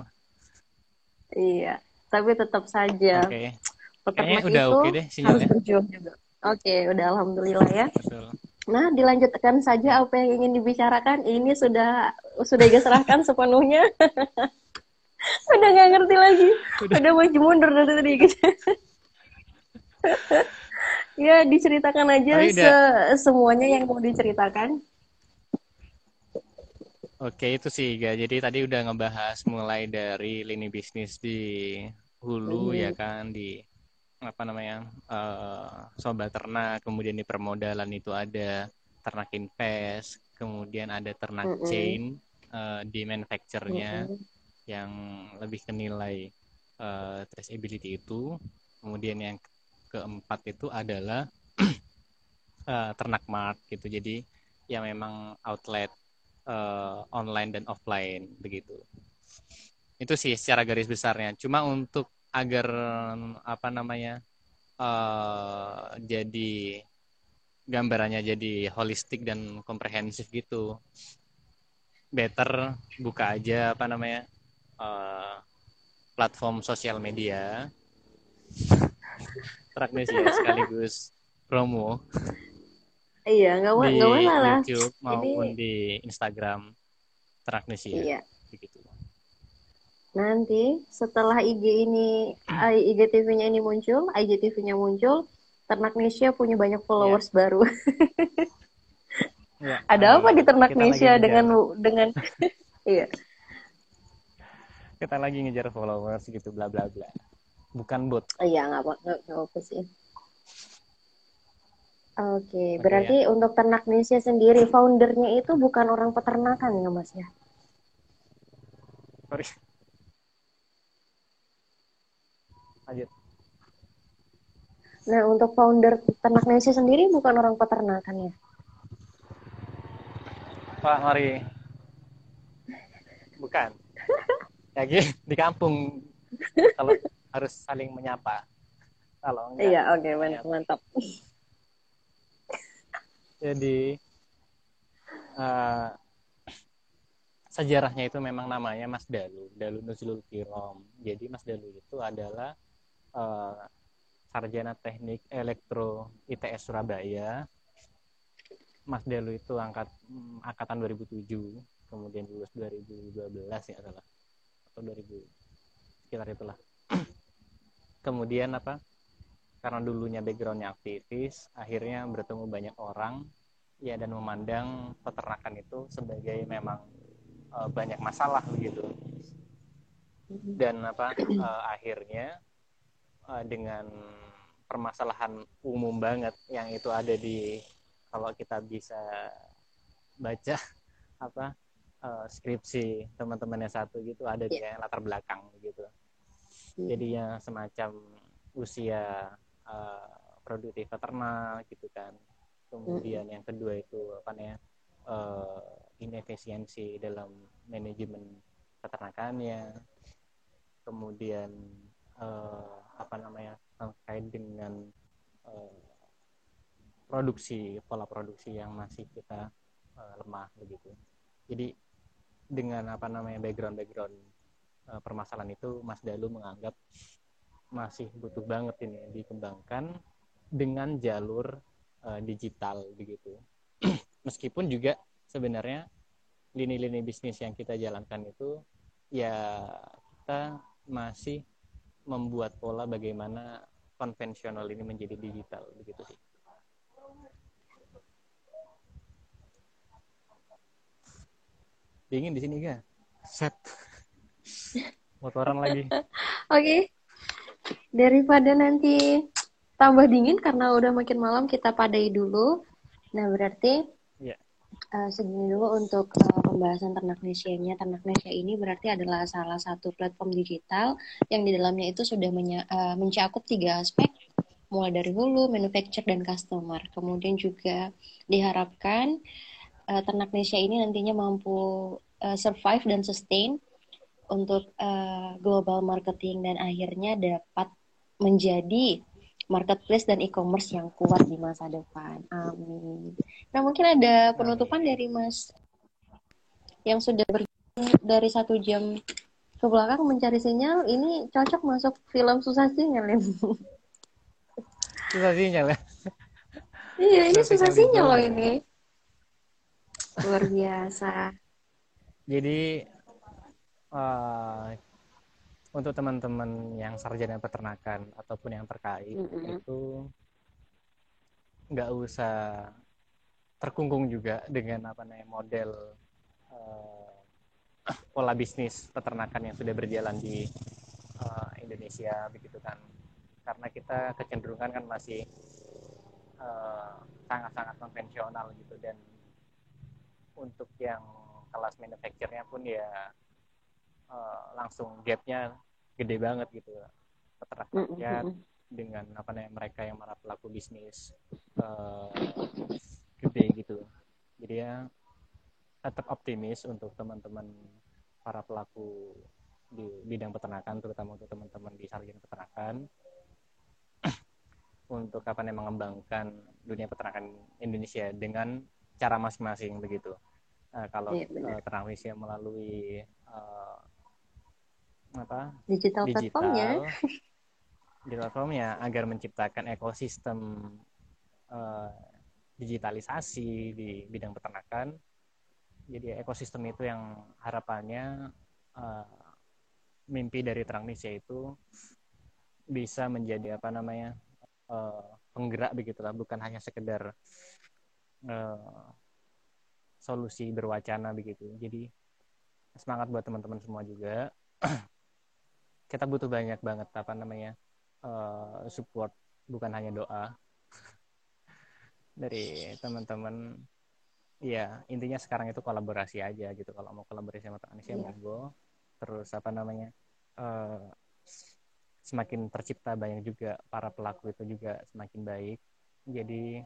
Iya, tapi tetap saja. Okay. Peternak udah itu okay deh, harus berjuang juga. Oke, okay, udah alhamdulillah ya. Betul. Nah, dilanjutkan saja apa yang ingin dibicarakan. Ini sudah sudah diserahkan sepenuhnya. udah nggak ngerti lagi. Udah, udah maju mundur dari tadi gitu. ya, diceritakan aja se semuanya yang mau diceritakan. Oke, itu sih, Ga. Jadi tadi udah ngebahas mulai dari lini bisnis di hulu hmm. ya kan, di apa namanya uh, sobat ternak kemudian di permodalan itu ada ternak invest kemudian ada ternak mm -hmm. chain uh, di manufacturernya mm -hmm. Yang lebih ke nilai uh, traceability itu. Kemudian yang keempat itu adalah uh, ternak mart gitu. Jadi ya memang outlet uh, online dan offline begitu. Itu sih secara garis besarnya. Cuma untuk agar apa namanya uh, jadi gambarannya jadi holistik dan komprehensif gitu better buka aja apa namanya uh, platform sosial media ya sekaligus promo iya nggak masalah di YouTube maupun Ini... di Instagram Traknesia iya. begitu Nanti setelah IG ini IGTV-nya ini muncul, IGTV-nya muncul, Ternak Nesia punya banyak followers yeah. baru. yeah. Ada apa di Ternak Nesia dengan dengan iya. Kita lagi ngejar followers gitu bla bla bla. Bukan bot. Iya, nggak apa nggak apa sih. Oke, okay, berarti ya. untuk Ternak Nesia sendiri foundernya itu bukan orang peternakan ya, Mas ya? Sorry lanjut nah untuk founder ternak Nasi sendiri bukan orang peternakan ya Pak Mari bukan lagi di kampung. Kalau harus saling menyapa. Kalau enggak iya oke okay, mantap mantap. Jadi uh, sejarahnya itu memang namanya Mas Dalu Dalu Nuzulul Kirom jadi Mas Dalu itu adalah uh, sarjana teknik elektro ITS Surabaya. Mas Delu itu angkat mm, angkatan 2007 kemudian lulus 2012 ya salah atau 2000 sekitar itulah. Kemudian apa? Karena dulunya backgroundnya aktivis akhirnya bertemu banyak orang ya dan memandang peternakan itu sebagai memang uh, banyak masalah begitu. Dan apa? Uh, akhirnya uh, dengan permasalahan umum banget yang itu ada di kalau kita bisa baca apa uh, skripsi teman-teman yang satu gitu ada yeah. dia latar belakang gitu yeah. jadinya semacam usia uh, produktif peternak gitu kan kemudian mm. yang kedua itu apa namanya uh, inefisiensi dalam manajemen peternakannya kemudian uh, apa namanya terkait dengan uh, produksi pola produksi yang masih kita uh, lemah begitu jadi dengan apa namanya background background uh, permasalahan itu Mas Dalu menganggap masih butuh banget ini dikembangkan dengan jalur uh, digital begitu. Meskipun juga sebenarnya lini-lini bisnis yang kita jalankan itu ya kita masih membuat pola bagaimana konvensional ini menjadi digital begitu sih dingin di sini ga set motoran lagi oke okay. daripada nanti tambah dingin karena udah makin malam kita padai dulu nah berarti yeah. uh, segini dulu untuk uh, pembahasan ternak Nesia-nya ternak Nesia ini berarti adalah salah satu platform digital yang di dalamnya itu sudah uh, mencakup tiga aspek mulai dari hulu, manufacturer dan customer. Kemudian juga diharapkan uh, ternak Nesia ini nantinya mampu uh, survive dan sustain untuk uh, global marketing dan akhirnya dapat menjadi marketplace dan e-commerce yang kuat di masa depan. Amin. Nah mungkin ada penutupan dari Mas yang sudah ber dari satu jam ke belakang mencari sinyal. Ini cocok masuk film susah sinyal ya. Susah sinyal ya. Iya ini susah sinyal loh ini luar biasa jadi uh, untuk teman-teman yang sarjana peternakan ataupun yang terkait mm -hmm. itu nggak usah terkungkung juga dengan apa namanya model uh, pola bisnis peternakan yang sudah berjalan di uh, Indonesia begitu kan karena kita kecenderungan kan masih sangat-sangat uh, konvensional gitu dan untuk yang kelas manufacturernya pun ya uh, langsung gapnya gede banget gitu rakyat mm -hmm. dengan apa namanya mereka yang para pelaku bisnis uh, gede gitu jadi ya tetap optimis untuk teman-teman para pelaku di bidang peternakan terutama untuk teman-teman di sarjana peternakan untuk apa namanya mengembangkan dunia peternakan Indonesia dengan cara masing-masing begitu. Nah, kalau iya, uh, melalui uh, apa? Digital, digital. platformnya, digital platformnya agar menciptakan ekosistem uh, digitalisasi di bidang peternakan. Jadi ekosistem itu yang harapannya uh, mimpi dari Transnesia itu bisa menjadi apa namanya uh, penggerak begitulah, bukan hanya sekedar uh, solusi berwacana begitu. Jadi semangat buat teman-teman semua juga. Kita butuh banyak banget apa namanya uh, support, bukan hanya doa dari teman-teman. Ya intinya sekarang itu kolaborasi aja gitu. Kalau mau kolaborasi sama Indonesia yeah. monggo. Terus apa namanya uh, semakin tercipta banyak juga para pelaku itu juga semakin baik. Jadi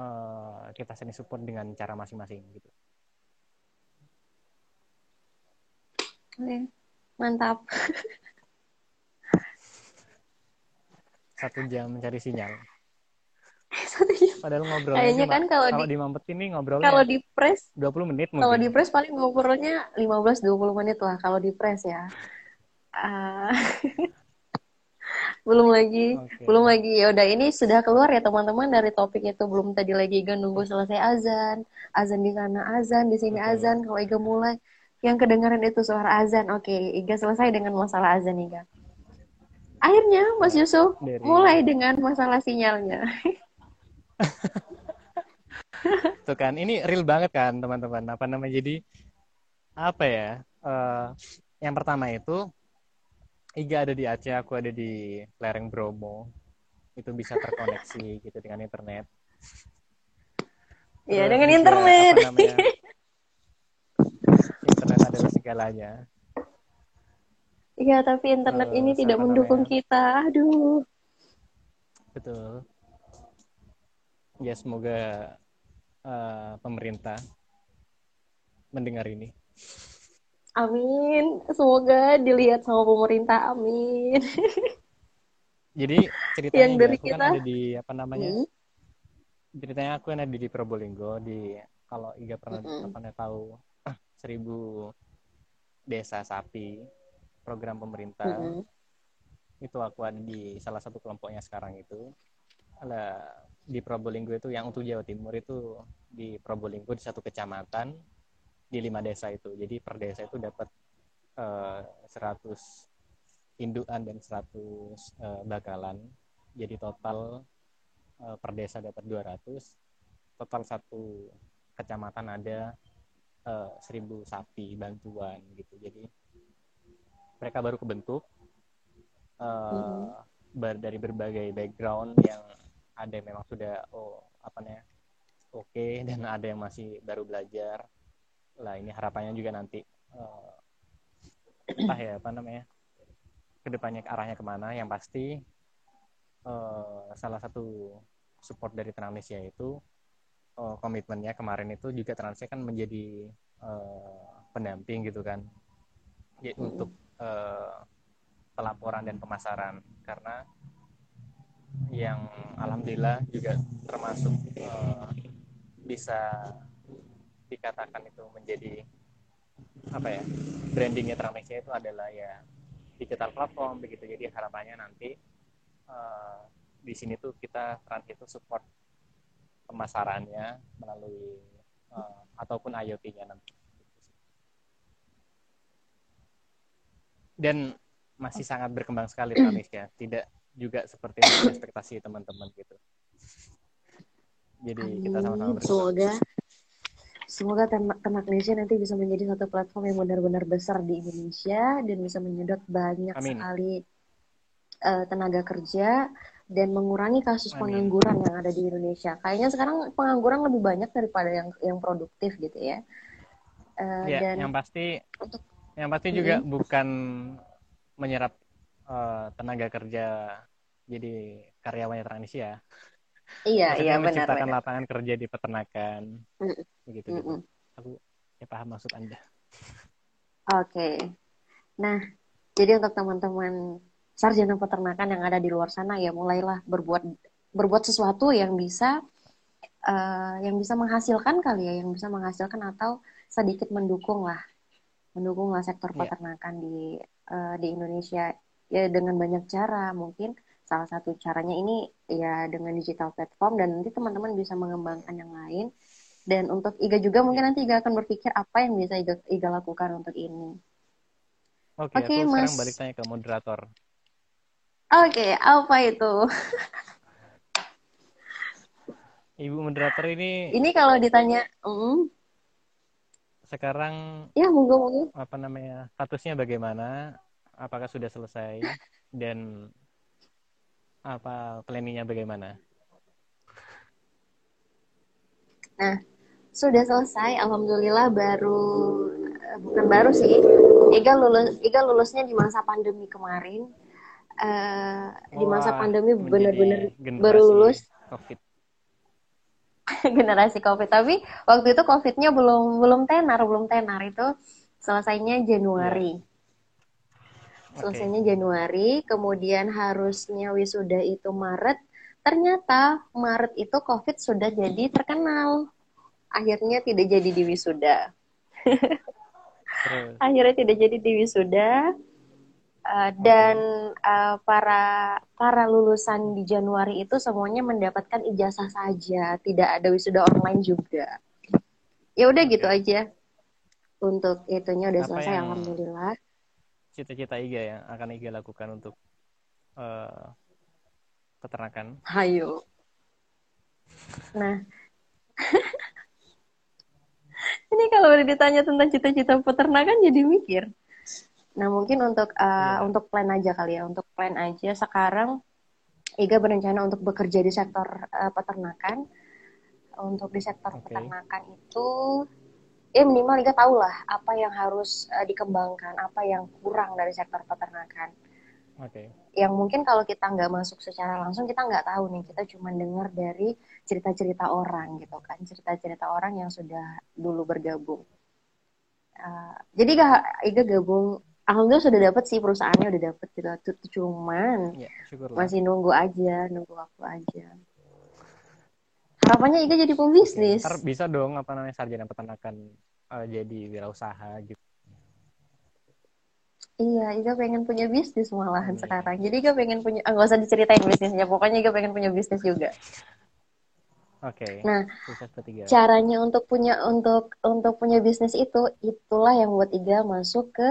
uh, kita seni support dengan cara masing-masing gitu. Oke, mantap. Satu jam mencari sinyal. Satu jam. Padahal ngobrol Kayaknya kan kalau, kalau di, di Mampet ini ngobrolnya kalau di press 20 menit mungkin. Kalau di press paling ngobrolnya 15 20 menit lah kalau di press ya. Uh, belum lagi. Okay. belum lagi. Ya udah ini sudah keluar ya teman-teman dari topik itu. Belum tadi lagi Iga nunggu selesai azan. Azan di sana azan di sini okay. azan. Kalau Iga mulai yang kedengaran itu suara azan. Oke okay, Iga selesai dengan masalah azan Iga akhirnya Mas Yusuf dari... mulai dengan masalah sinyalnya. Tuh kan ini real banget kan teman-teman. Apa namanya? Jadi apa ya uh, yang pertama itu Iga ada di Aceh, aku ada di lereng Bromo. Itu bisa terkoneksi gitu dengan internet. Iya, dengan internet. Namanya, internet adalah segalanya. Iya, tapi internet uh, ini tidak mendukung namanya. kita. Aduh. Betul. Ya, semoga uh, pemerintah mendengar ini. Amin. Semoga dilihat sama pemerintah. Amin. Jadi ceritanya yang dari aku kan kita... kan ada di apa namanya? Hmm? Ceritanya aku yang ada di Probolinggo di kalau Iga pernah hmm. pernah tahu seribu desa sapi program pemerintah hmm. itu aku ada di salah satu kelompoknya sekarang itu ada di Probolinggo itu yang untuk Jawa Timur itu di Probolinggo di satu kecamatan di lima desa itu. Jadi per desa itu dapat uh, eh, 100 indukan dan 100 uh, eh, bakalan. Jadi total uh, per desa dapat 200. Total satu kecamatan ada uh, 1000 sapi bantuan gitu. Jadi mereka baru kebentuk uh, ber dari berbagai background yang ada yang memang sudah oh apa namanya oke okay, dan ada yang masih baru belajar lah ini harapannya juga nanti uh, entah ya apa namanya ke depannya arahnya ke mana yang pasti uh, salah satu support dari Transnesia itu uh, komitmennya kemarin itu juga Transnesia kan menjadi uh, pendamping gitu kan ya, hmm. untuk uh, pelaporan dan pemasaran karena yang alhamdulillah juga termasuk uh, bisa dikatakan itu menjadi apa ya brandingnya Tramesia itu adalah ya digital platform begitu. Jadi harapannya nanti uh, di sini tuh kita trans itu support pemasarannya melalui uh, ataupun IoT-nya nanti. Dan masih sangat berkembang sekali Tramesia tidak juga seperti ekspektasi teman-teman gitu. Jadi kita sama-sama semoga Semoga Ternak Indonesia nanti bisa menjadi satu platform yang benar-benar besar di Indonesia dan bisa menyedot banyak Amin. sekali uh, tenaga kerja dan mengurangi kasus Amin. pengangguran yang ada di Indonesia. Kayaknya sekarang pengangguran lebih banyak daripada yang yang produktif gitu ya. Uh, ya, dan yang pasti untuk yang pasti juga hmm. bukan menyerap uh, tenaga kerja jadi karyawannya Indonesia. Iya, Maksudnya iya benar. Menciptakan benar. lapangan kerja di peternakan. Mm. Begitu. Mm -mm. Aku ya paham maksud Anda. Oke. Okay. Nah, jadi untuk teman-teman sarjana peternakan yang ada di luar sana ya mulailah berbuat berbuat sesuatu yang bisa uh, yang bisa menghasilkan kali ya, yang bisa menghasilkan atau sedikit mendukung lah, mendukung lah sektor iya. peternakan yeah. di uh, di Indonesia ya dengan banyak cara mungkin salah satu caranya ini ya dengan digital platform dan nanti teman-teman bisa mengembangkan yang lain dan untuk Iga juga mungkin nanti Iga akan berpikir apa yang bisa Iga, Iga lakukan untuk ini. Oke, okay, okay, aku mas... sekarang balik tanya ke moderator. Oke, okay, apa itu? Ibu moderator ini. Ini kalau ditanya, mm, sekarang. Ya, monggo monggo. Apa namanya? Statusnya bagaimana? Apakah sudah selesai? Dan apa planningnya bagaimana? Nah, sudah selesai. Alhamdulillah baru eh, bukan baru sih. Iga lulus Iga lulusnya di masa pandemi kemarin. Uh, di masa pandemi benar-benar baru lulus. COVID. generasi COVID. Tapi waktu itu COVID-nya belum belum tenar, belum tenar itu selesainya Januari. Yeah selesainya Januari, kemudian harusnya wisuda itu Maret. Ternyata Maret itu COVID sudah jadi terkenal. Akhirnya tidak jadi di wisuda. Akhirnya tidak jadi di wisuda. Uh, dan uh, para para lulusan di Januari itu semuanya mendapatkan ijazah saja, tidak ada wisuda online juga. Ya udah gitu aja. Untuk itunya udah Apa selesai, alhamdulillah. Cita-cita Iga yang akan Iga lakukan untuk uh, peternakan? Hayo. Nah, ini kalau udah ditanya tentang cita-cita peternakan jadi mikir. Nah mungkin untuk uh, yeah. untuk plan aja kali ya, untuk plan aja sekarang Iga berencana untuk bekerja di sektor uh, peternakan. Untuk di sektor okay. peternakan itu, ya minimal Iga tahu lah apa yang harus uh, dikembangkan, apa yang kurang dari sektor peternakan. Okay. Yang mungkin kalau kita nggak masuk secara langsung kita nggak tahu nih, kita cuma dengar dari cerita-cerita orang gitu kan, cerita-cerita orang yang sudah dulu bergabung. Uh, jadi Iga, Iga gabung alhamdulillah sudah dapat sih perusahaannya udah dapat gitu cuman ya, masih nunggu aja nunggu waktu aja harapannya Iga jadi pembisnis Oke, bisa dong apa namanya sarjana peternakan uh, jadi wirausaha gitu Iya, Iga pengen punya bisnis malahan hmm. sekarang. Jadi Iga pengen punya, ah, nggak usah diceritain bisnisnya. Pokoknya Iga pengen punya bisnis juga. Oke. Okay. Nah, caranya untuk punya untuk untuk punya bisnis itu, itulah yang buat Iga masuk ke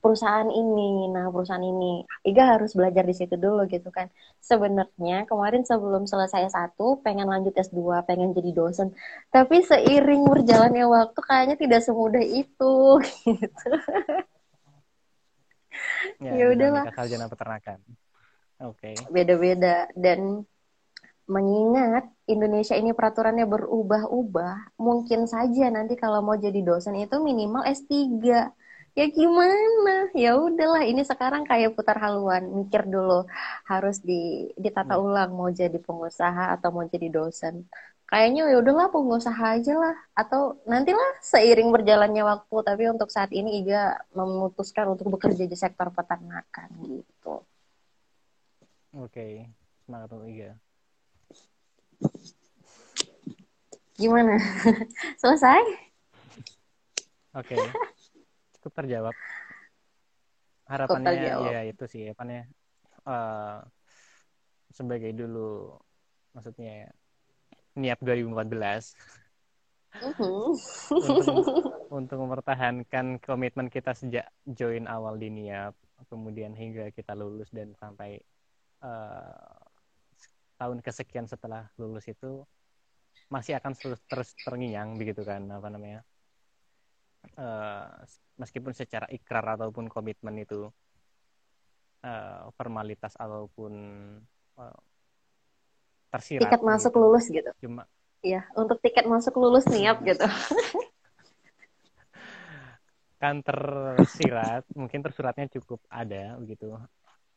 perusahaan ini. Nah, perusahaan ini Iga harus belajar di situ dulu gitu kan. Sebenarnya kemarin sebelum selesai satu pengen lanjut S2, pengen jadi dosen. Tapi seiring berjalannya waktu kayaknya tidak semudah itu gitu. Ya, ya udahlah. Sarjana peternakan. Oke. Okay. Beda-beda dan mengingat Indonesia ini peraturannya berubah-ubah, mungkin saja nanti kalau mau jadi dosen itu minimal S3 ya gimana? Ya udahlah ini sekarang kayak putar haluan mikir dulu harus di ditata hmm. ulang mau jadi pengusaha atau mau jadi dosen. Kayaknya ya udahlah pengusaha aja lah. Atau nantilah seiring berjalannya waktu tapi untuk saat ini Iga memutuskan untuk bekerja di sektor peternakan gitu. Oke semangat untuk Iga. Gimana? Selesai? Oke cukup terjawab harapannya terjawab. ya itu sih harapannya uh, sebagai dulu maksudnya niat 2014 uh-huh. untuk, untuk mempertahankan komitmen kita sejak join awal di niat kemudian hingga kita lulus dan sampai uh, tahun kesekian setelah lulus itu masih akan terus, terus terngiang begitu kan apa namanya uh, meskipun secara ikrar ataupun komitmen itu uh, formalitas ataupun uh, tersirat tiket masuk gitu. lulus gitu. Cuma iya untuk tiket masuk lulus niat gitu. Kan tersirat mungkin tersuratnya cukup ada begitu.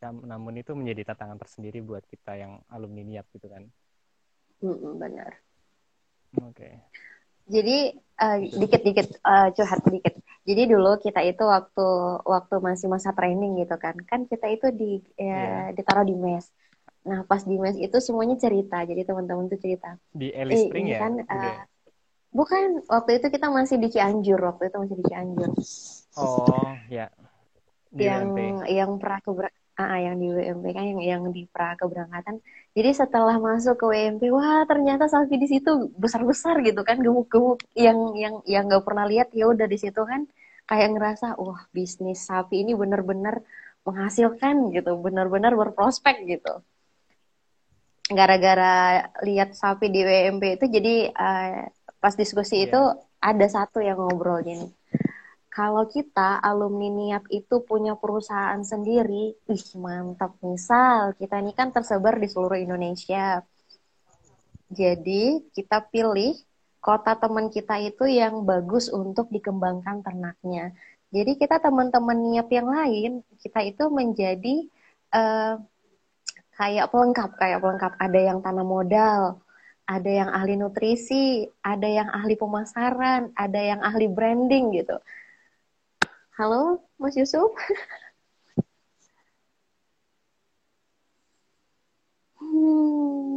Namun itu menjadi tantangan tersendiri buat kita yang alumni niat gitu kan. Mm -mm, benar. Oke. okay. Jadi uh, dikit-dikit uh, curhat sedikit. Jadi dulu kita itu waktu waktu masih masa training gitu kan, kan kita itu di ya, yeah. ditaruh di mes. Nah pas di mes itu semuanya cerita, jadi teman-teman tuh cerita. Di Alice Spring eh, ya? Kan, uh, bukan, waktu itu kita masih di Cianjur, waktu itu masih di Cianjur. Oh ya. Di yang UMP. yang pra ah, yang di WMP kan yang yang di pra keberangkatan. Jadi setelah masuk ke WMP, wah ternyata sapi di situ besar-besar gitu kan, gemuk-gemuk yang yang yang nggak pernah lihat ya udah di situ kan kayak ngerasa wah bisnis sapi ini benar-benar menghasilkan gitu, benar-benar berprospek gitu. Gara-gara lihat sapi di WMP itu jadi uh, pas diskusi yeah. itu ada satu yang ngobrol gini kalau kita alumni niat itu punya perusahaan sendiri, ih mantap. Misal kita ini kan tersebar di seluruh Indonesia. Jadi kita pilih kota teman kita itu yang bagus untuk dikembangkan ternaknya. Jadi kita teman-teman niat yang lain, kita itu menjadi uh, kayak pelengkap, kayak pelengkap. Ada yang tanam modal, ada yang ahli nutrisi, ada yang ahli pemasaran, ada yang ahli branding gitu. Halo, Mas Yusuf. hmm.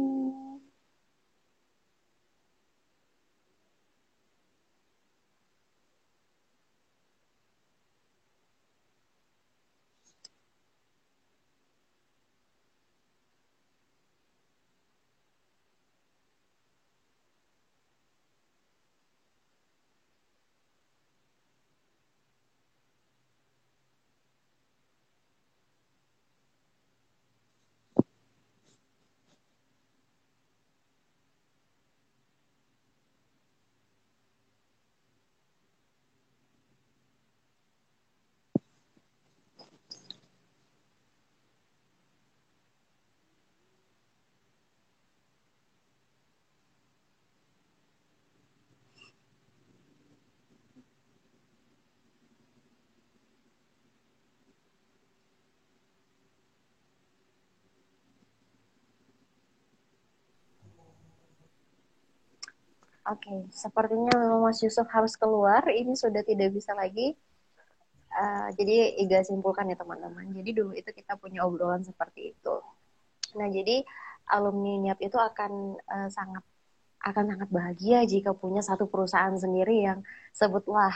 Oke, okay. sepertinya memang Mas Yusuf harus keluar. Ini sudah tidak bisa lagi. Uh, jadi Iga simpulkan ya teman-teman. Jadi dulu itu kita punya obrolan seperti itu. Nah jadi alumni NIAP itu akan uh, sangat akan sangat bahagia jika punya satu perusahaan sendiri yang sebutlah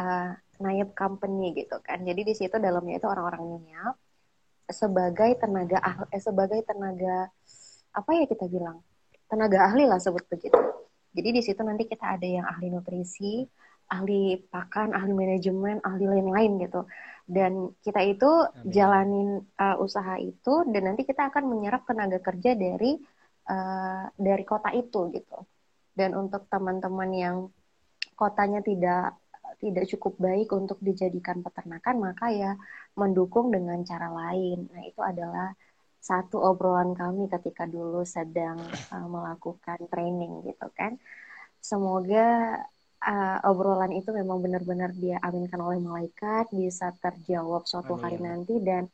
uh, NIAP company gitu kan. Jadi di situ dalamnya itu orang-orang NIAP sebagai tenaga eh, sebagai tenaga apa ya kita bilang tenaga ahli lah sebut begitu jadi di situ nanti kita ada yang ahli nutrisi, ahli pakan, ahli manajemen, ahli lain-lain gitu. Dan kita itu Amin. jalanin uh, usaha itu dan nanti kita akan menyerap tenaga kerja dari uh, dari kota itu gitu. Dan untuk teman-teman yang kotanya tidak tidak cukup baik untuk dijadikan peternakan, maka ya mendukung dengan cara lain. Nah, itu adalah satu obrolan kami ketika dulu sedang uh, melakukan training gitu kan. Semoga uh, obrolan itu memang benar-benar dia aminkan oleh malaikat, bisa terjawab suatu Amin. hari nanti dan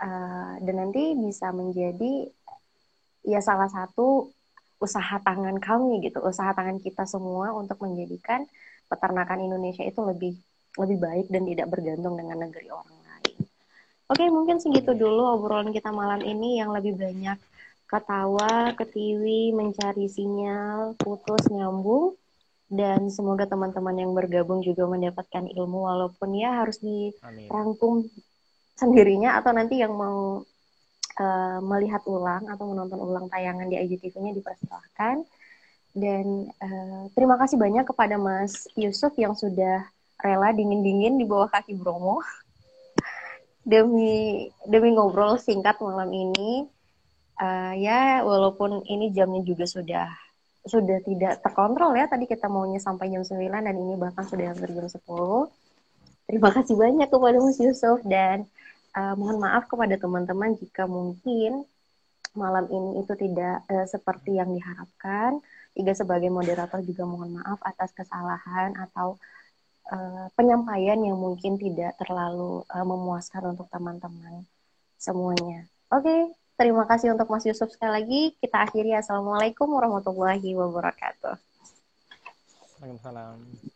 uh, dan nanti bisa menjadi ya salah satu usaha tangan kami gitu, usaha tangan kita semua untuk menjadikan peternakan Indonesia itu lebih lebih baik dan tidak bergantung dengan negeri orang Oke, mungkin segitu dulu obrolan kita malam ini yang lebih banyak ketawa, ketiwi, mencari sinyal, putus, nyambung. Dan semoga teman-teman yang bergabung juga mendapatkan ilmu walaupun ya harus dirangkum Amin. sendirinya atau nanti yang mau uh, melihat ulang atau menonton ulang tayangan di IGTV-nya dipersilahkan. Dan uh, terima kasih banyak kepada Mas Yusuf yang sudah rela dingin-dingin di bawah kaki Bromo demi demi ngobrol singkat malam ini uh, ya walaupun ini jamnya juga sudah sudah tidak terkontrol ya tadi kita maunya sampai jam 9 dan ini bahkan sudah hampir jam 10 terima kasih banyak kepada Mas Yusuf dan uh, mohon maaf kepada teman-teman jika mungkin malam ini itu tidak uh, seperti yang diharapkan. Iga sebagai moderator juga mohon maaf atas kesalahan atau uh, penyampaian yang mungkin tidak terlalu uh, memuaskan untuk teman-teman semuanya. Oke, okay, terima kasih untuk Mas Yusuf sekali lagi. Kita akhiri. Assalamualaikum warahmatullahi wabarakatuh. Waalaikumsalam.